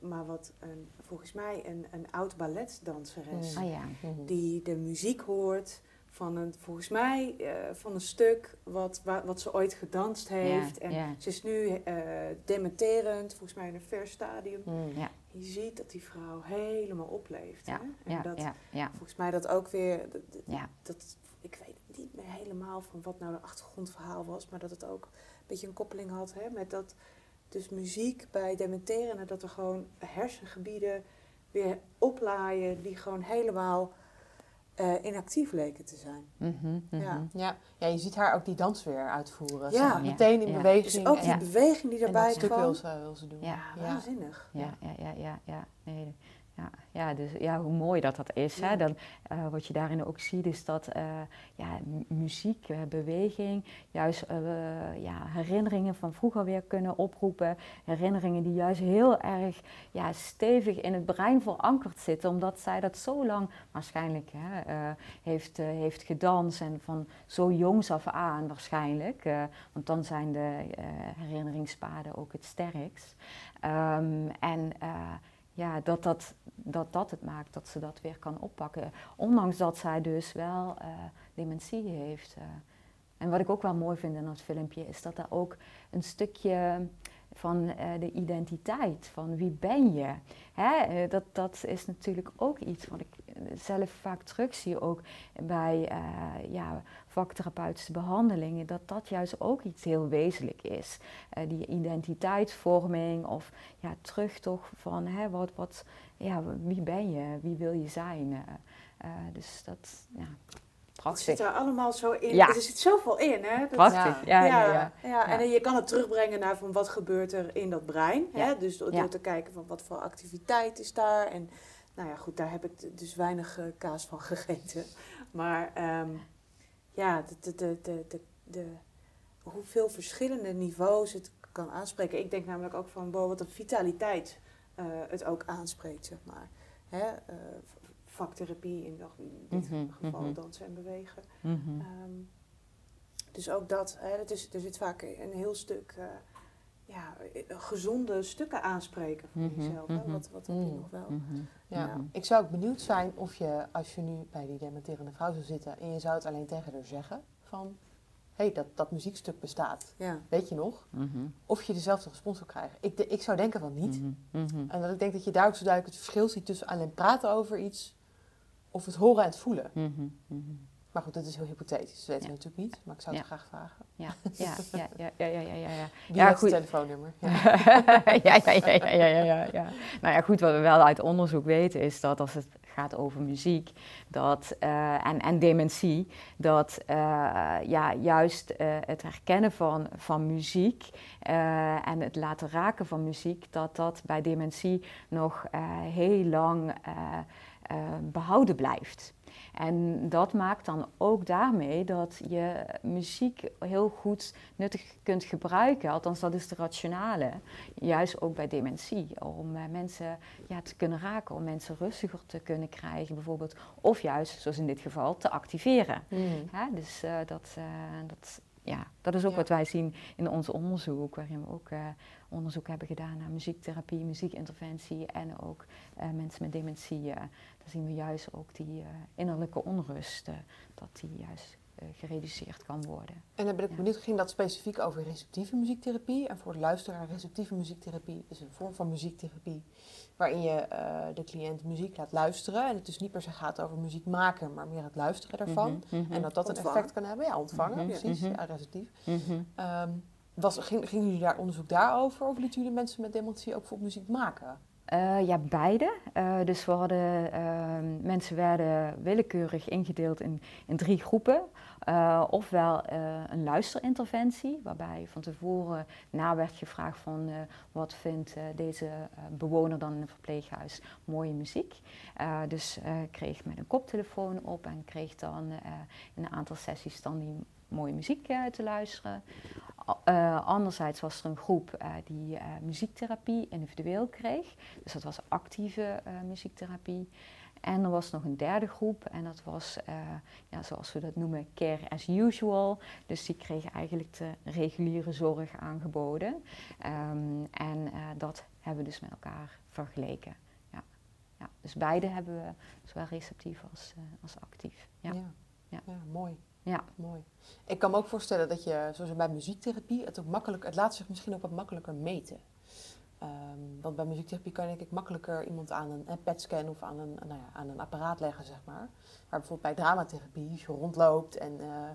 maar wat een, volgens mij een, een oud balletdanseres. Mm. Oh, ja. Mhm. Die de muziek hoort van een, volgens mij, uh, van een stuk wat, wat, wat ze ooit gedanst heeft. En ze is nu uh, dementerend, volgens mij in een ver stadium. Mm, ja. Je ziet dat die vrouw helemaal opleeft. Hè? En dat, volgens mij dat ook weer, dat, ik weet niet meer helemaal van wat nou de achtergrondverhaal was, maar dat het ook een beetje een koppeling had hè, met dat dus muziek bij dementeren en dat er gewoon hersengebieden weer oplaaien die gewoon helemaal uh, inactief leken te zijn. Mhm. Ja. Ja. ja, je ziet haar ook die dans weer uitvoeren. Ja. meteen in Ja. beweging. Dus ook die Ja. beweging die en daarbij dat stuk kwam. wil ze, wil ze doen. Ja. Ja, waanzinnig. Ja, ja, ja, ja, ja. Nee, ja, ja, dus ja, hoe mooi dat dat is. Hè? Dan, eh, wat je daarin ook ziet is dat eh, ja, mu- muziek, eh, beweging, juist ja, herinneringen van vroeger weer kunnen oproepen. Herinneringen die juist heel erg ja, stevig in het brein verankerd zitten, omdat zij dat zo lang waarschijnlijk hè, heeft, heeft gedanst en van zo jongs af aan waarschijnlijk. want dan zijn de herinneringspaden ook het sterkst. Ehm, en ja, dat dat, dat dat het maakt dat ze dat weer kan oppakken. Ondanks dat zij dus wel eh, dementie heeft. eh. En wat ik ook wel mooi vind in dat filmpje is dat er ook een stukje van eh, de identiteit, van wie ben je. Hè? Dat, dat is natuurlijk ook iets wat ik zelf vaak terugzie, ook bij ja, vaktherapeutische behandelingen, dat dat juist ook iets heel wezenlijk is. Eh, die identiteitsvorming of ja, terugtocht van hè, wat, wat, ja, wie ben je, wie wil je zijn. eh, eh, dus dat, ja, Het zit prachtig. er allemaal zo in. Ja. Er zit zoveel in, hè? Dat- Prachtig, ja, ja, ja. en je kan het terugbrengen naar van wat gebeurt er in dat brein. Ja. Hè? Dus door, door te kijken van wat voor activiteit is daar. En nou ja, goed, daar heb ik dus weinig kaas van gegeten. Maar ehm, ja, de, de, de, de, de, hoeveel verschillende niveaus het kan aanspreken. Ik denk namelijk ook van, wow, wat een vitaliteit eh, het ook aanspreekt, zeg maar. Hè? v- vaktherapie in, dit Mhm, geval mhm. dansen en bewegen. Mhm. Ehm, dus ook dat, hè, dat is, er zit vaak een heel stuk eh, ja, gezonde stukken aanspreken van Mhm, jezelf. Mhm. Wat, wat heb je Mm. nog wel? Mhm. Ja. Mhm. Ik zou ook benieuwd zijn of je, als je nu bij die dementerende vrouw zou zitten en je zou het alleen tegen haar zeggen van, hé, hey, dat, dat muziekstuk bestaat, Ja. weet je nog? Mhm. Of je dezelfde respons zou krijgen. Ik, de- ik zou denken van niet. Mhm. Mhm. En dat ik denk dat je daar ook zo duidelijk het verschil ziet tussen alleen praten over iets of het horen en het voelen. Mhm. Mhm. Maar goed, dat is heel hypothetisch. Dat weten we natuurlijk niet. Maar ik zou het graag vragen. Ja, ja, ja, ja, ja, ja, ja. ja. Wie ja, heeft goed. het telefoonnummer? Ja. ja, ja, ja, ja, ja. Nou ja, goed, wat we wel uit onderzoek weten is dat als het gaat over muziek dat, uh, en, en dementie, dat uh, ja, juist uh, het herkennen van, van muziek en het laten raken van muziek, dat dat bij dementie nog heel lang behouden blijft. En dat maakt dan ook daarmee dat je muziek heel goed nuttig kunt gebruiken. Althans, dat is de rationale. Juist ook bij dementie. Om uh, mensen ja, te kunnen raken, om mensen rustiger te kunnen krijgen, bijvoorbeeld. Of juist, zoals in dit geval, te activeren. Mm. dus uh, dat, uh, dat ja, dat is ook wat wij zien in ons onderzoek, waarin we ook uh, onderzoek hebben gedaan naar muziektherapie, muziekinterventie en ook uh, mensen met dementie. Uh, dan zien we juist ook die innerlijke onrust, dat die juist gereduceerd kan worden. En dan ben ik benieuwd, ging dat specifiek over receptieve muziektherapie? En voor de luisteraar, receptieve muziektherapie is een vorm van muziektherapie waarin je de cliënt muziek laat luisteren. En het dus niet per se gaat over muziek maken, maar meer het luisteren daarvan. Mhm, mhm. En dat dat een effect kan hebben. Ja, ontvangen, mhm, precies. Ja, receptief. Um, was, ging, gingen jullie daar onderzoek daarover? Of lieten jullie mensen met dementie ook bijvoorbeeld muziek maken? Uh, ja, beide. Uh, dus we hadden, uh, mensen werden willekeurig ingedeeld in, in drie groepen. Uh, ofwel een luisterinterventie, waarbij van tevoren na werd gevraagd van wat vindt deze bewoner dan in een verpleeghuis mooie muziek. dus kreeg met een koptelefoon op en kreeg dan in een aantal sessies dan die mooie muziek te luisteren. Anderzijds was er een groep die muziektherapie individueel kreeg. Dus dat was actieve muziektherapie. En er was nog een derde groep en dat was, ja, zoals we dat noemen, care as usual. Dus die kregen eigenlijk de reguliere zorg aangeboden. Um, en dat hebben we dus met elkaar vergeleken. Ja. Ja, dus beide hebben we, zowel receptief als, als actief. Ja. Ja. ja. ja mooi. Ja. Mooi. Ik kan me ook voorstellen dat je, zoals bij muziektherapie, het ook makkelijk, het laat zich misschien ook wat makkelijker meten. Um, want bij muziektherapie kan ik makkelijker iemand aan een, een PET-scan of aan een, nou ja, aan een apparaat leggen, zeg maar. Maar bijvoorbeeld bij dramatherapie, als je rondloopt en uh,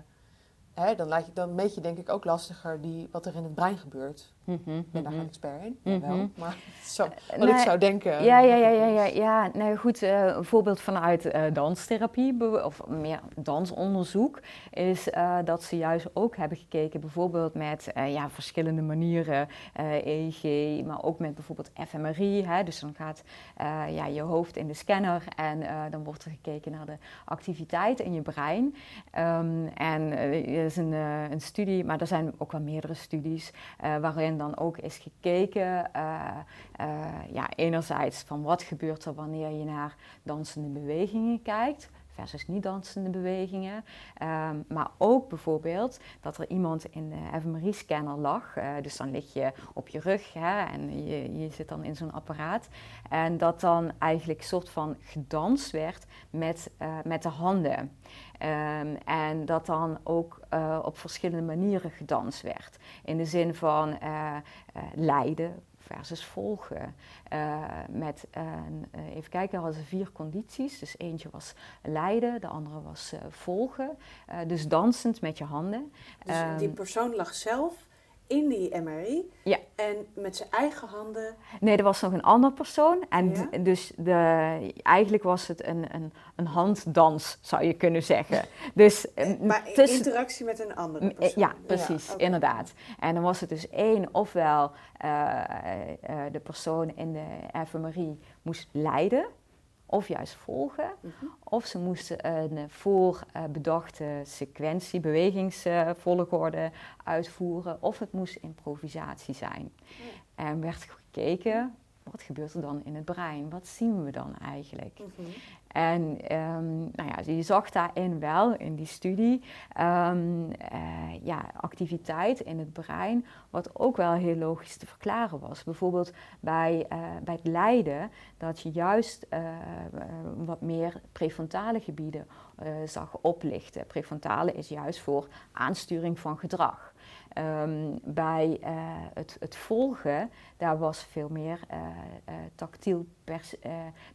hè, dan, laat je, dan meet je denk ik ook lastiger die, wat er in het brein gebeurt. Mm -hmm, ik ben daar geen expert in, mm -hmm. wel, maar zo, wat nee, ik zou denken. Ja, ja, ja, ja, ja, ja. Nou goed, uh, een voorbeeld vanuit uh, danstherapie of meer dansonderzoek is uh, dat ze juist ook hebben gekeken bijvoorbeeld met ja, verschillende manieren, EEG, maar ook met bijvoorbeeld fMRI. Hè, dus dan gaat ja, je hoofd in de scanner en dan wordt er gekeken naar de activiteit in je brein. Um, en er is een, een studie, maar er zijn ook wel meerdere studies waarin dan ook is gekeken, uh, uh, ja, enerzijds van wat gebeurt er wanneer je naar dansende bewegingen kijkt versus niet dansende bewegingen. Um, maar ook bijvoorbeeld dat er iemand in de fMRI-scanner lag. Uh, dus dan lig je op je rug hè, en je, je zit dan in zo'n apparaat. En dat dan eigenlijk soort van gedanst werd met, uh, met de handen. Um, en dat dan ook uh, op verschillende manieren gedanst werd. In de zin van uh, leiden versus volgen. met, even kijken, hadden ze vier condities. Dus eentje was leiden, de andere was volgen. dus dansend met je handen. Dus die persoon lag zelf in die MRI. Ja. En met zijn eigen handen. Nee, er was nog een andere persoon. En dus de, eigenlijk was het een, een, een handdans, zou je kunnen zeggen. Dus, eh, eh, maar tussen, interactie met een andere persoon. Ja, precies, inderdaad. En dan was het dus één, ofwel uh, uh, de persoon in de FMRI moest leiden of juist volgen. Mhm. Of ze moesten een voorbedachte sequentie, bewegingsvolgorde uitvoeren. Of het moest improvisatie zijn. En werd gekeken, wat gebeurt er dan in het brein? Wat zien we dan eigenlijk? Mhm. En um, nou ja, je zag daarin wel, in die studie, um, uh, ja, activiteit in het brein, wat ook wel heel logisch te verklaren was. Bijvoorbeeld bij, uh, bij het lijden, dat je juist uh, wat meer prefrontale gebieden zag oplichten. Prefrontale is juist voor aansturing van gedrag. Um, bij uh, het, het, volgen, daar was veel meer uh, tactiel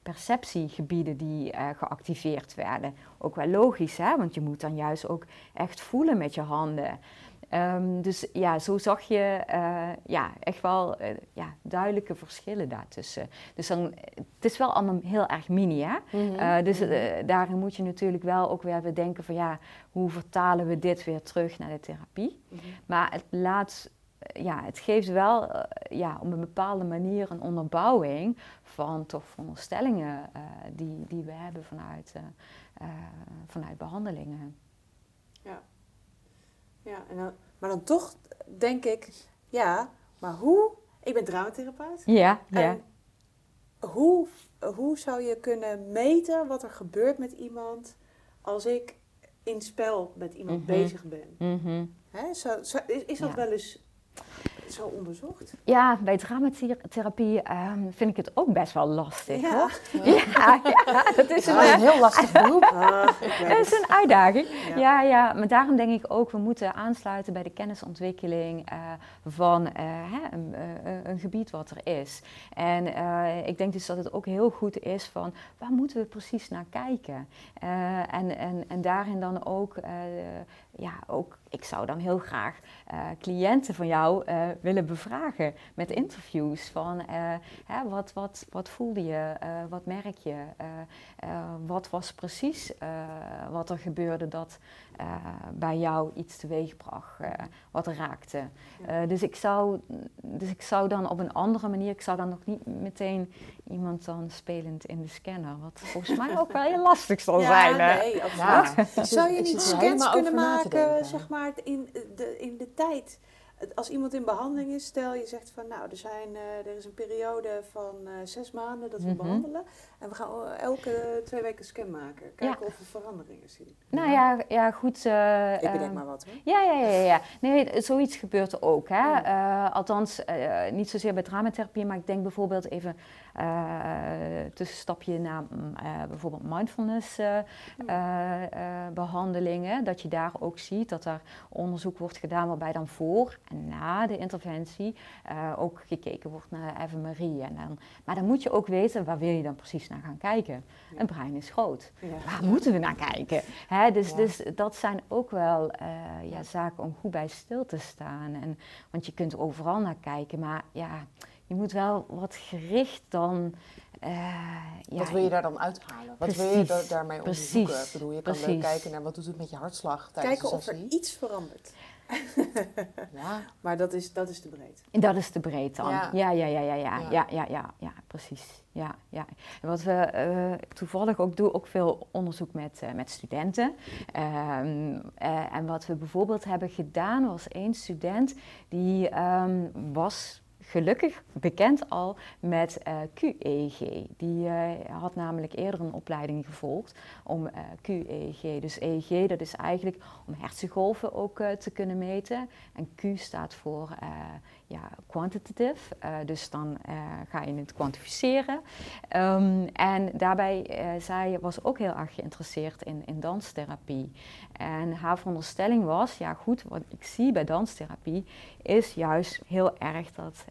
perceptiegebieden die geactiveerd werden. Ook wel logisch, hè? want je moet dan juist ook echt voelen met je handen. Ehm, dus ja, zo zag je uh, ja, echt wel uh, ja, duidelijke verschillen daartussen. Dus dan, het is wel allemaal heel erg mini, hè? Mm -hmm. dus mhm. daarin moet je natuurlijk wel ook weer bedenken van ja, hoe vertalen we dit weer terug naar de therapie? Mm -hmm. Maar het laat, ja, het geeft wel ja, op een bepaalde manier een onderbouwing van toch veronderstellingen die, die we hebben vanuit, vanuit behandelingen. Ja. Ja, en dan, maar dan toch denk ik, ja, maar hoe? Ik ben dramatherapeut. Ja, ja. hoe, hoe zou je kunnen meten wat er gebeurt met iemand als ik in spel met iemand mhm. bezig ben? Mm zo, is, is dat wel eens zo onderzocht? Ja, bij dramatherapie um, vind ik het ook best wel lastig. Ja, hoor. ja, ja dat is een, een heel lastig beroep. Ah, dat is een uitdaging. Ja. ja. maar daarom denk ik ook, we moeten aansluiten bij de kennisontwikkeling uh, van uh, hè, een, uh, een, gebied wat er is. En ik denk dus dat het ook heel goed is van, waar moeten we precies naar kijken? en, en, en daarin dan ook, ja, ook ik zou dan heel graag uh, cliënten van jou uh, willen bevragen met interviews van uh, hè, wat, wat, wat voelde je, wat merk je, wat was precies wat er gebeurde dat bij jou iets teweegbracht, wat raakte. dus, ik zou, dus ik zou dan op een andere manier, ik zou dan nog niet meteen iemand dan spelend in de scanner, wat volgens mij ook wel heel lastig zal ja, zijn. Nee, absoluut. Ja. Zou je niet scans kunnen maken, zeg maar, in de, in de tijd als iemand in behandeling is, stel je zegt van nou, er, zijn, uh, er is een periode van uh, zes maanden dat we mm -hmm. behandelen. En we gaan elke twee weken scan maken. Kijken ja. of we veranderingen zien. Nou ja, ja goed. Uh, Ik bedenk maar wat hoor. Ja, ja, ja. ja. Nee, zoiets gebeurt er ook. Hè. Althans, niet zozeer bij dramatherapie, maar ik denk bijvoorbeeld even tussenstapje naar mm, bijvoorbeeld mindfulness behandelingen. Dat je daar ook ziet dat er onderzoek wordt gedaan waarbij dan voor na de interventie ook gekeken wordt naar Eva Marie. En dan, maar dan moet je ook weten, waar wil je dan precies naar gaan kijken? Een brein is groot. Waar moeten we naar kijken? Hè, dus, dus dat zijn ook wel uh, ja, zaken om goed bij stil te staan. En, want je kunt overal naar kijken, maar ja, je moet wel wat gericht dan... Uh, ja, wat wil je daar dan uithalen? Wat wil je daarmee onderzoeken? Ik bedoel, je kan kijken naar wat doet het met je hartslag tijdens Kijken of er iets verandert. ja. Maar dat is, dat is te breed. Dat is te breed dan. Ja, ja, ja, ja, ja, ja, ja, ja, ja, ja, precies. Ja, ja. En wat we uh, toevallig ook doen, ook veel onderzoek met, uh, met studenten. Um, uh, en wat we bijvoorbeeld hebben gedaan, was één student die um, was gelukkig bekend al met uh, eh, QEG. Die uh, had namelijk eerder een opleiding gevolgd om uh, eh, QEG. Dus EEG, dat is eigenlijk om hersengolven ook te kunnen meten. En Q staat voor ja, quantitative, uh, dus dan uh, ga je het kwantificeren. Um, en daarbij uh, zij was ook heel erg geïnteresseerd in, in danstherapie. En haar veronderstelling was, ja goed, wat ik zie bij danstherapie is juist heel erg dat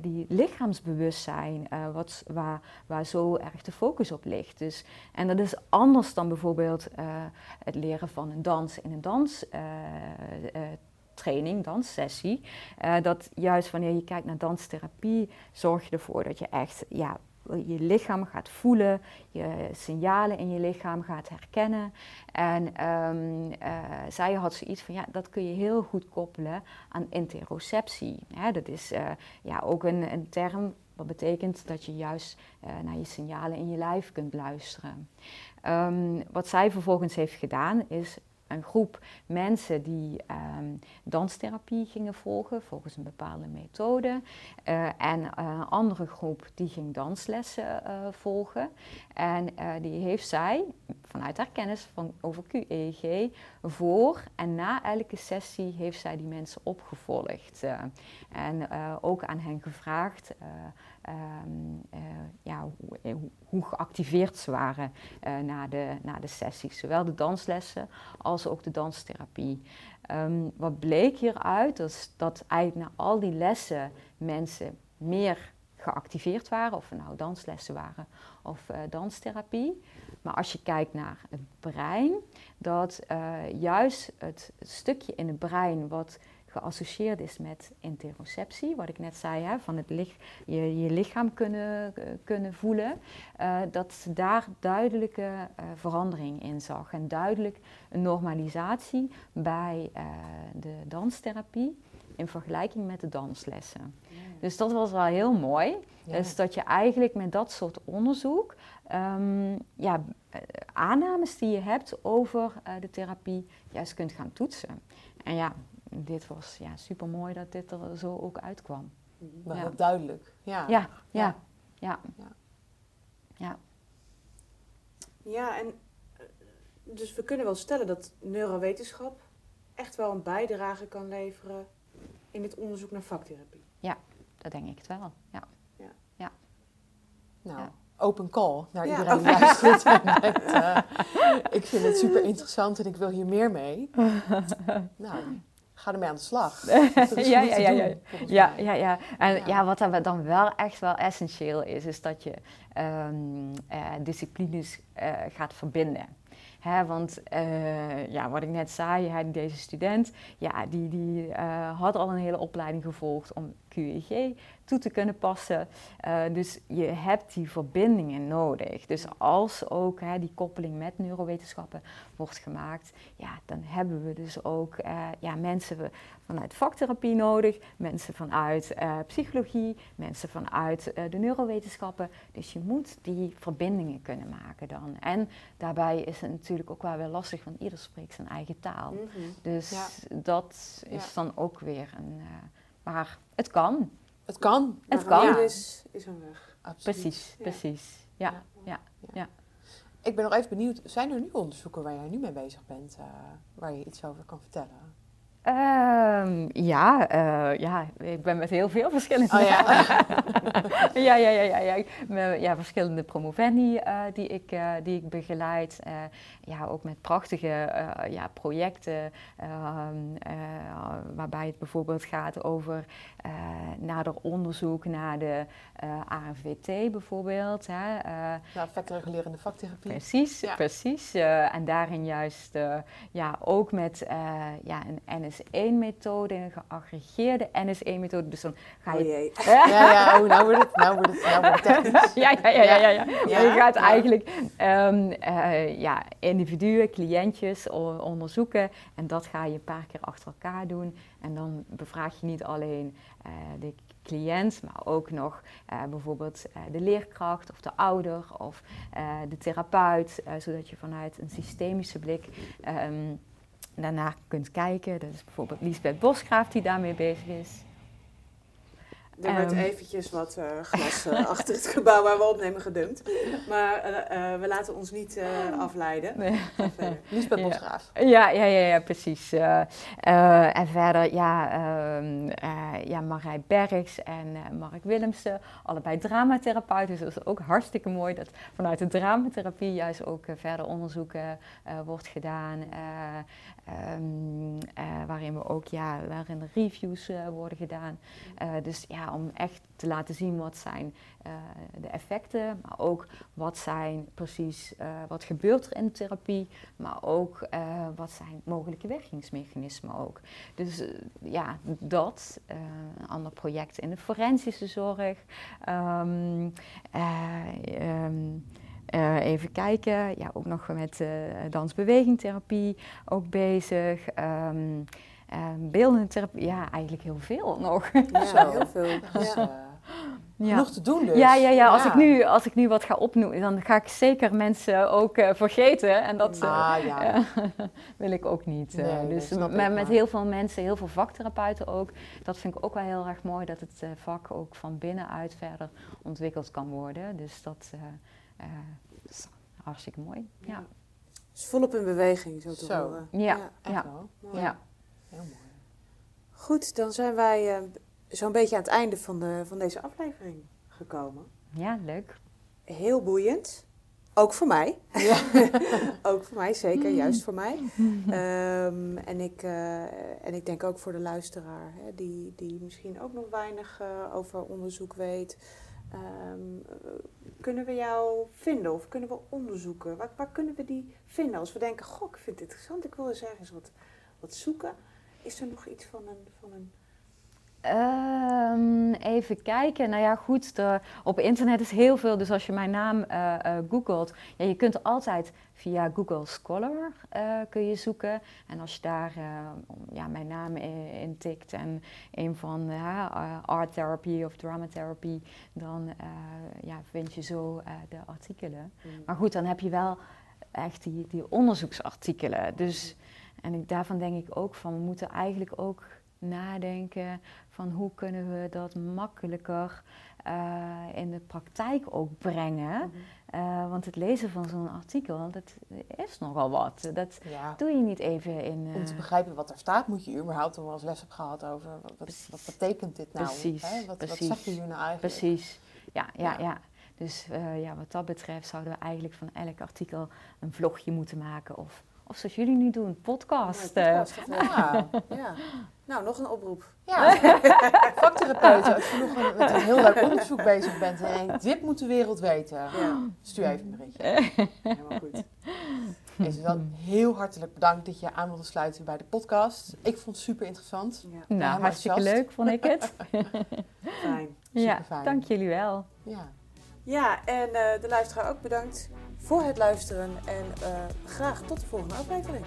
die lichaamsbewustzijn, wat, waar, waar zo erg de focus op ligt. Dus, en dat is anders dan bijvoorbeeld het leren van een dans in een dans training, danssessie. Uh, dat juist wanneer je kijkt naar danstherapie, zorg je ervoor dat je echt ja, je lichaam gaat voelen, je signalen in je lichaam gaat herkennen. En um, uh, zij had zoiets van, ja, dat kun je heel goed koppelen aan interoceptie. Dat is uh, ja, ook een, een term wat betekent dat je juist naar je signalen in je lijf kunt luisteren. Um, wat zij vervolgens heeft gedaan is een groep mensen die um, danstherapie gingen volgen volgens een bepaalde methode. Uh, en een uh, andere groep die ging danslessen uh, volgen. En die heeft zij, vanuit haar kennis van, over QEG, voor en na elke sessie heeft zij die mensen opgevolgd. en ook aan hen gevraagd um, uh, ja, hoe, hoe, geactiveerd ze waren uh, na, de, na de sessies. Zowel de danslessen als ook de danstherapie. Um, wat bleek hieruit, is dat eigenlijk na al die lessen mensen meer geactiveerd waren, of nou danslessen waren of danstherapie. Maar als je kijkt naar het brein, dat juist het stukje in het brein wat geassocieerd is met interoceptie, wat ik net zei, hè, van het lich, je, je lichaam kunnen, uh, kunnen voelen, uh, dat ze daar duidelijke uh, verandering in zag en duidelijk een normalisatie bij de danstherapie in vergelijking met de danslessen. Ja. Dus dat was wel heel mooi. Ja. Dus dat je eigenlijk met dat soort onderzoek um, ja, aannames die je hebt over de therapie juist kunt gaan toetsen. En ja, dit was ja, super mooi dat dit er zo ook uitkwam. Maar ja. heel duidelijk. Ja, ja, ja. ja. ja. ja. ja en eh, dus we kunnen wel stellen dat neurowetenschap echt wel een bijdrage kan leveren in het onderzoek naar vaktherapie. Ja, dat denk ik het wel. Ja. ja. ja. Nou, open call naar iedereen die luistert. uh, ik vind het super interessant en ik wil hier meer mee. nou, ga ermee aan de slag. ja, ja, ja, ja. ja, ja, ja. En ja. wat dan wel echt wel essentieel is, is dat je um, uh, disciplines uh, gaat verbinden. Hè, want uh, ja, wat ik net zei, deze student, ja, die, die had al een hele opleiding gevolgd om QEG toe te kunnen passen. Uh, dus je hebt die verbindingen nodig. Dus als ook hè, die koppeling met neurowetenschappen wordt gemaakt, ja, dan hebben we dus ook uh, ja, mensen vanuit vaktherapie nodig, mensen vanuit uh, psychologie, mensen vanuit de neurowetenschappen. Dus je moet die verbindingen kunnen maken dan. En daarbij is het natuurlijk ook wel weer lastig, want ieder spreekt zijn eigen taal. Mm -hmm. Dus ja. dat is ja. dan ook weer een. Maar het kan. Het kan. Het kan. Is, is een weg. Absoluut. Precies, precies. Ja. Ja. Ja. ja. Ik ben nog even benieuwd, zijn er nu onderzoeken waar jij nu mee bezig bent, uh, waar je iets over kan vertellen? Um, ja, uh, ja, ik ben met heel veel verschillende. Oh, ja. ja, ja, ja, ja, ja. Met, ja, verschillende promovendi uh, die, ik, uh, die ik begeleid. ja, ook met prachtige ja, projecten. Ehm, waarbij het bijvoorbeeld gaat over nader onderzoek naar de ANVT bijvoorbeeld. Hè, ja, effectregulerende vaktherapie. Precies, ja. precies. en daarin juist ja, ook met ja, een NS1-methode, een geaggregeerde NS1-methode. Dus dan ga je... Oh jee. Ja, ja, oh, nou wordt het, nou wordt het, nou wordt het technisch. ja, ja, ja, ja, ja, ja. ja je gaat eigenlijk um, uh, ja, individuen, cliëntjes onderzoeken. En dat ga je een paar keer achter elkaar doen. En dan bevraag je niet alleen uh, de cliënt, maar ook nog uh, bijvoorbeeld uh, de leerkracht of de ouder of uh, de therapeut, zodat je vanuit een systemische blik um, daarna kunt kijken. Dat is bijvoorbeeld Liesbeth Bosgraaf die daarmee bezig is. Er werd um, eventjes wat uh, glas uh, achter het gebouw waar we opnemen gedumpt. Maar uh, we laten ons niet afleiden. Nee. Liesbeth ja. Bosgraaf. Ja, ja, ja, ja precies. en verder, ja, um, ja Marij Bergs en Mark Willemsen. Allebei dramatherapeuten. Dus dat is ook hartstikke mooi dat vanuit de dramatherapie juist ook verder onderzoek wordt gedaan. Um, waarin we ook, ja, waarin reviews worden gedaan. dus ja, om echt te laten zien wat zijn de effecten, maar ook wat zijn precies, wat gebeurt er in de therapie, maar ook wat zijn mogelijke werkingsmechanismen ook. Dus ja, dat, een ander project in de forensische zorg. Um, um, uh, even kijken, ja, ook nog met uh, dansbewegingtherapie ook bezig. Um, uh, beeldende therapie, ja, eigenlijk heel veel nog. Ja, Zo. heel veel. Dus, ja. Ja. Genoeg te doen dus. Ja, ja, ja. Als, Ik nu, als ik nu wat ga opnoemen, dan ga ik zeker mensen ook uh, vergeten. En dat uh, ah, ja. wil ik ook niet. Uh, nee, dus met, met heel veel mensen, heel veel vaktherapeuten ook. Dat vind ik ook wel heel erg mooi, dat het vak ook van binnenuit verder ontwikkeld kan worden. Dus dat is hartstikke mooi. Ja. Dus volop in beweging, zo te zo. horen. Ja, ja. ja. ja. Heel mooi. Goed, dan zijn wij uh, zo'n beetje aan het einde van, de, van deze aflevering gekomen. Ja, leuk. Heel boeiend. Ook voor mij. Ja. ook voor mij, zeker. Juist voor mij. Um, en, ik, uh, en ik denk ook voor de luisteraar, hè, die, die misschien ook nog weinig uh, over onderzoek weet. Ehm, kunnen we jou vinden of kunnen we onderzoeken? Waar, waar, kunnen we die vinden? Als we denken, goh, ik vind het interessant, ik wil eens ergens wat, wat zoeken. Is er nog iets van een... Van een Um, even kijken. Nou ja, goed. De, op internet is heel veel. Dus als je mijn naam uh, uh, googelt, ja, je kunt altijd via Google Scholar uh, kun je zoeken. En als je daar ja, mijn naam intikt en een van art therapy of drama therapy, dan ja, vind je zo de artikelen. Mm. Maar goed, dan heb je wel echt die, die onderzoeksartikelen. Dus, en ik, daarvan denk ik ook van, we moeten eigenlijk ook nadenken van hoe kunnen we dat makkelijker uh, in de praktijk ook brengen. Mm -hmm. uh, want het lezen van zo'n artikel, dat is nogal wat. Dat ja. doe je niet even in... Uh... Om te begrijpen wat er staat, moet je überhaupt al wel eens les op gehad over... wat, wat, wat betekent dit nou? Precies, hè? Wat, precies. wat zeg je hier nou eigenlijk? Precies, ja, ja, ja. ja. Dus ja, wat dat betreft zouden we eigenlijk van elk artikel een vlogje moeten maken of of zoals jullie nu doen, podcast. Ja, ja. ja. Nou, nog een oproep. Ja, vaktherapeuten, als je nog met een heel leuk onderzoek bezig bent en denkt, dit moet de wereld weten, ja. stuur even een berichtje. Helemaal goed. Is dan heel hartelijk bedankt dat je aan wilde sluiten bij de podcast. Ik vond het super interessant. Ja. Nou, hartstikke leuk vond ik het. fijn. Ja, fijn. dank jullie wel. Ja, ja en uh, de luisteraar ook bedankt voor het luisteren en uh, graag tot de volgende aflevering.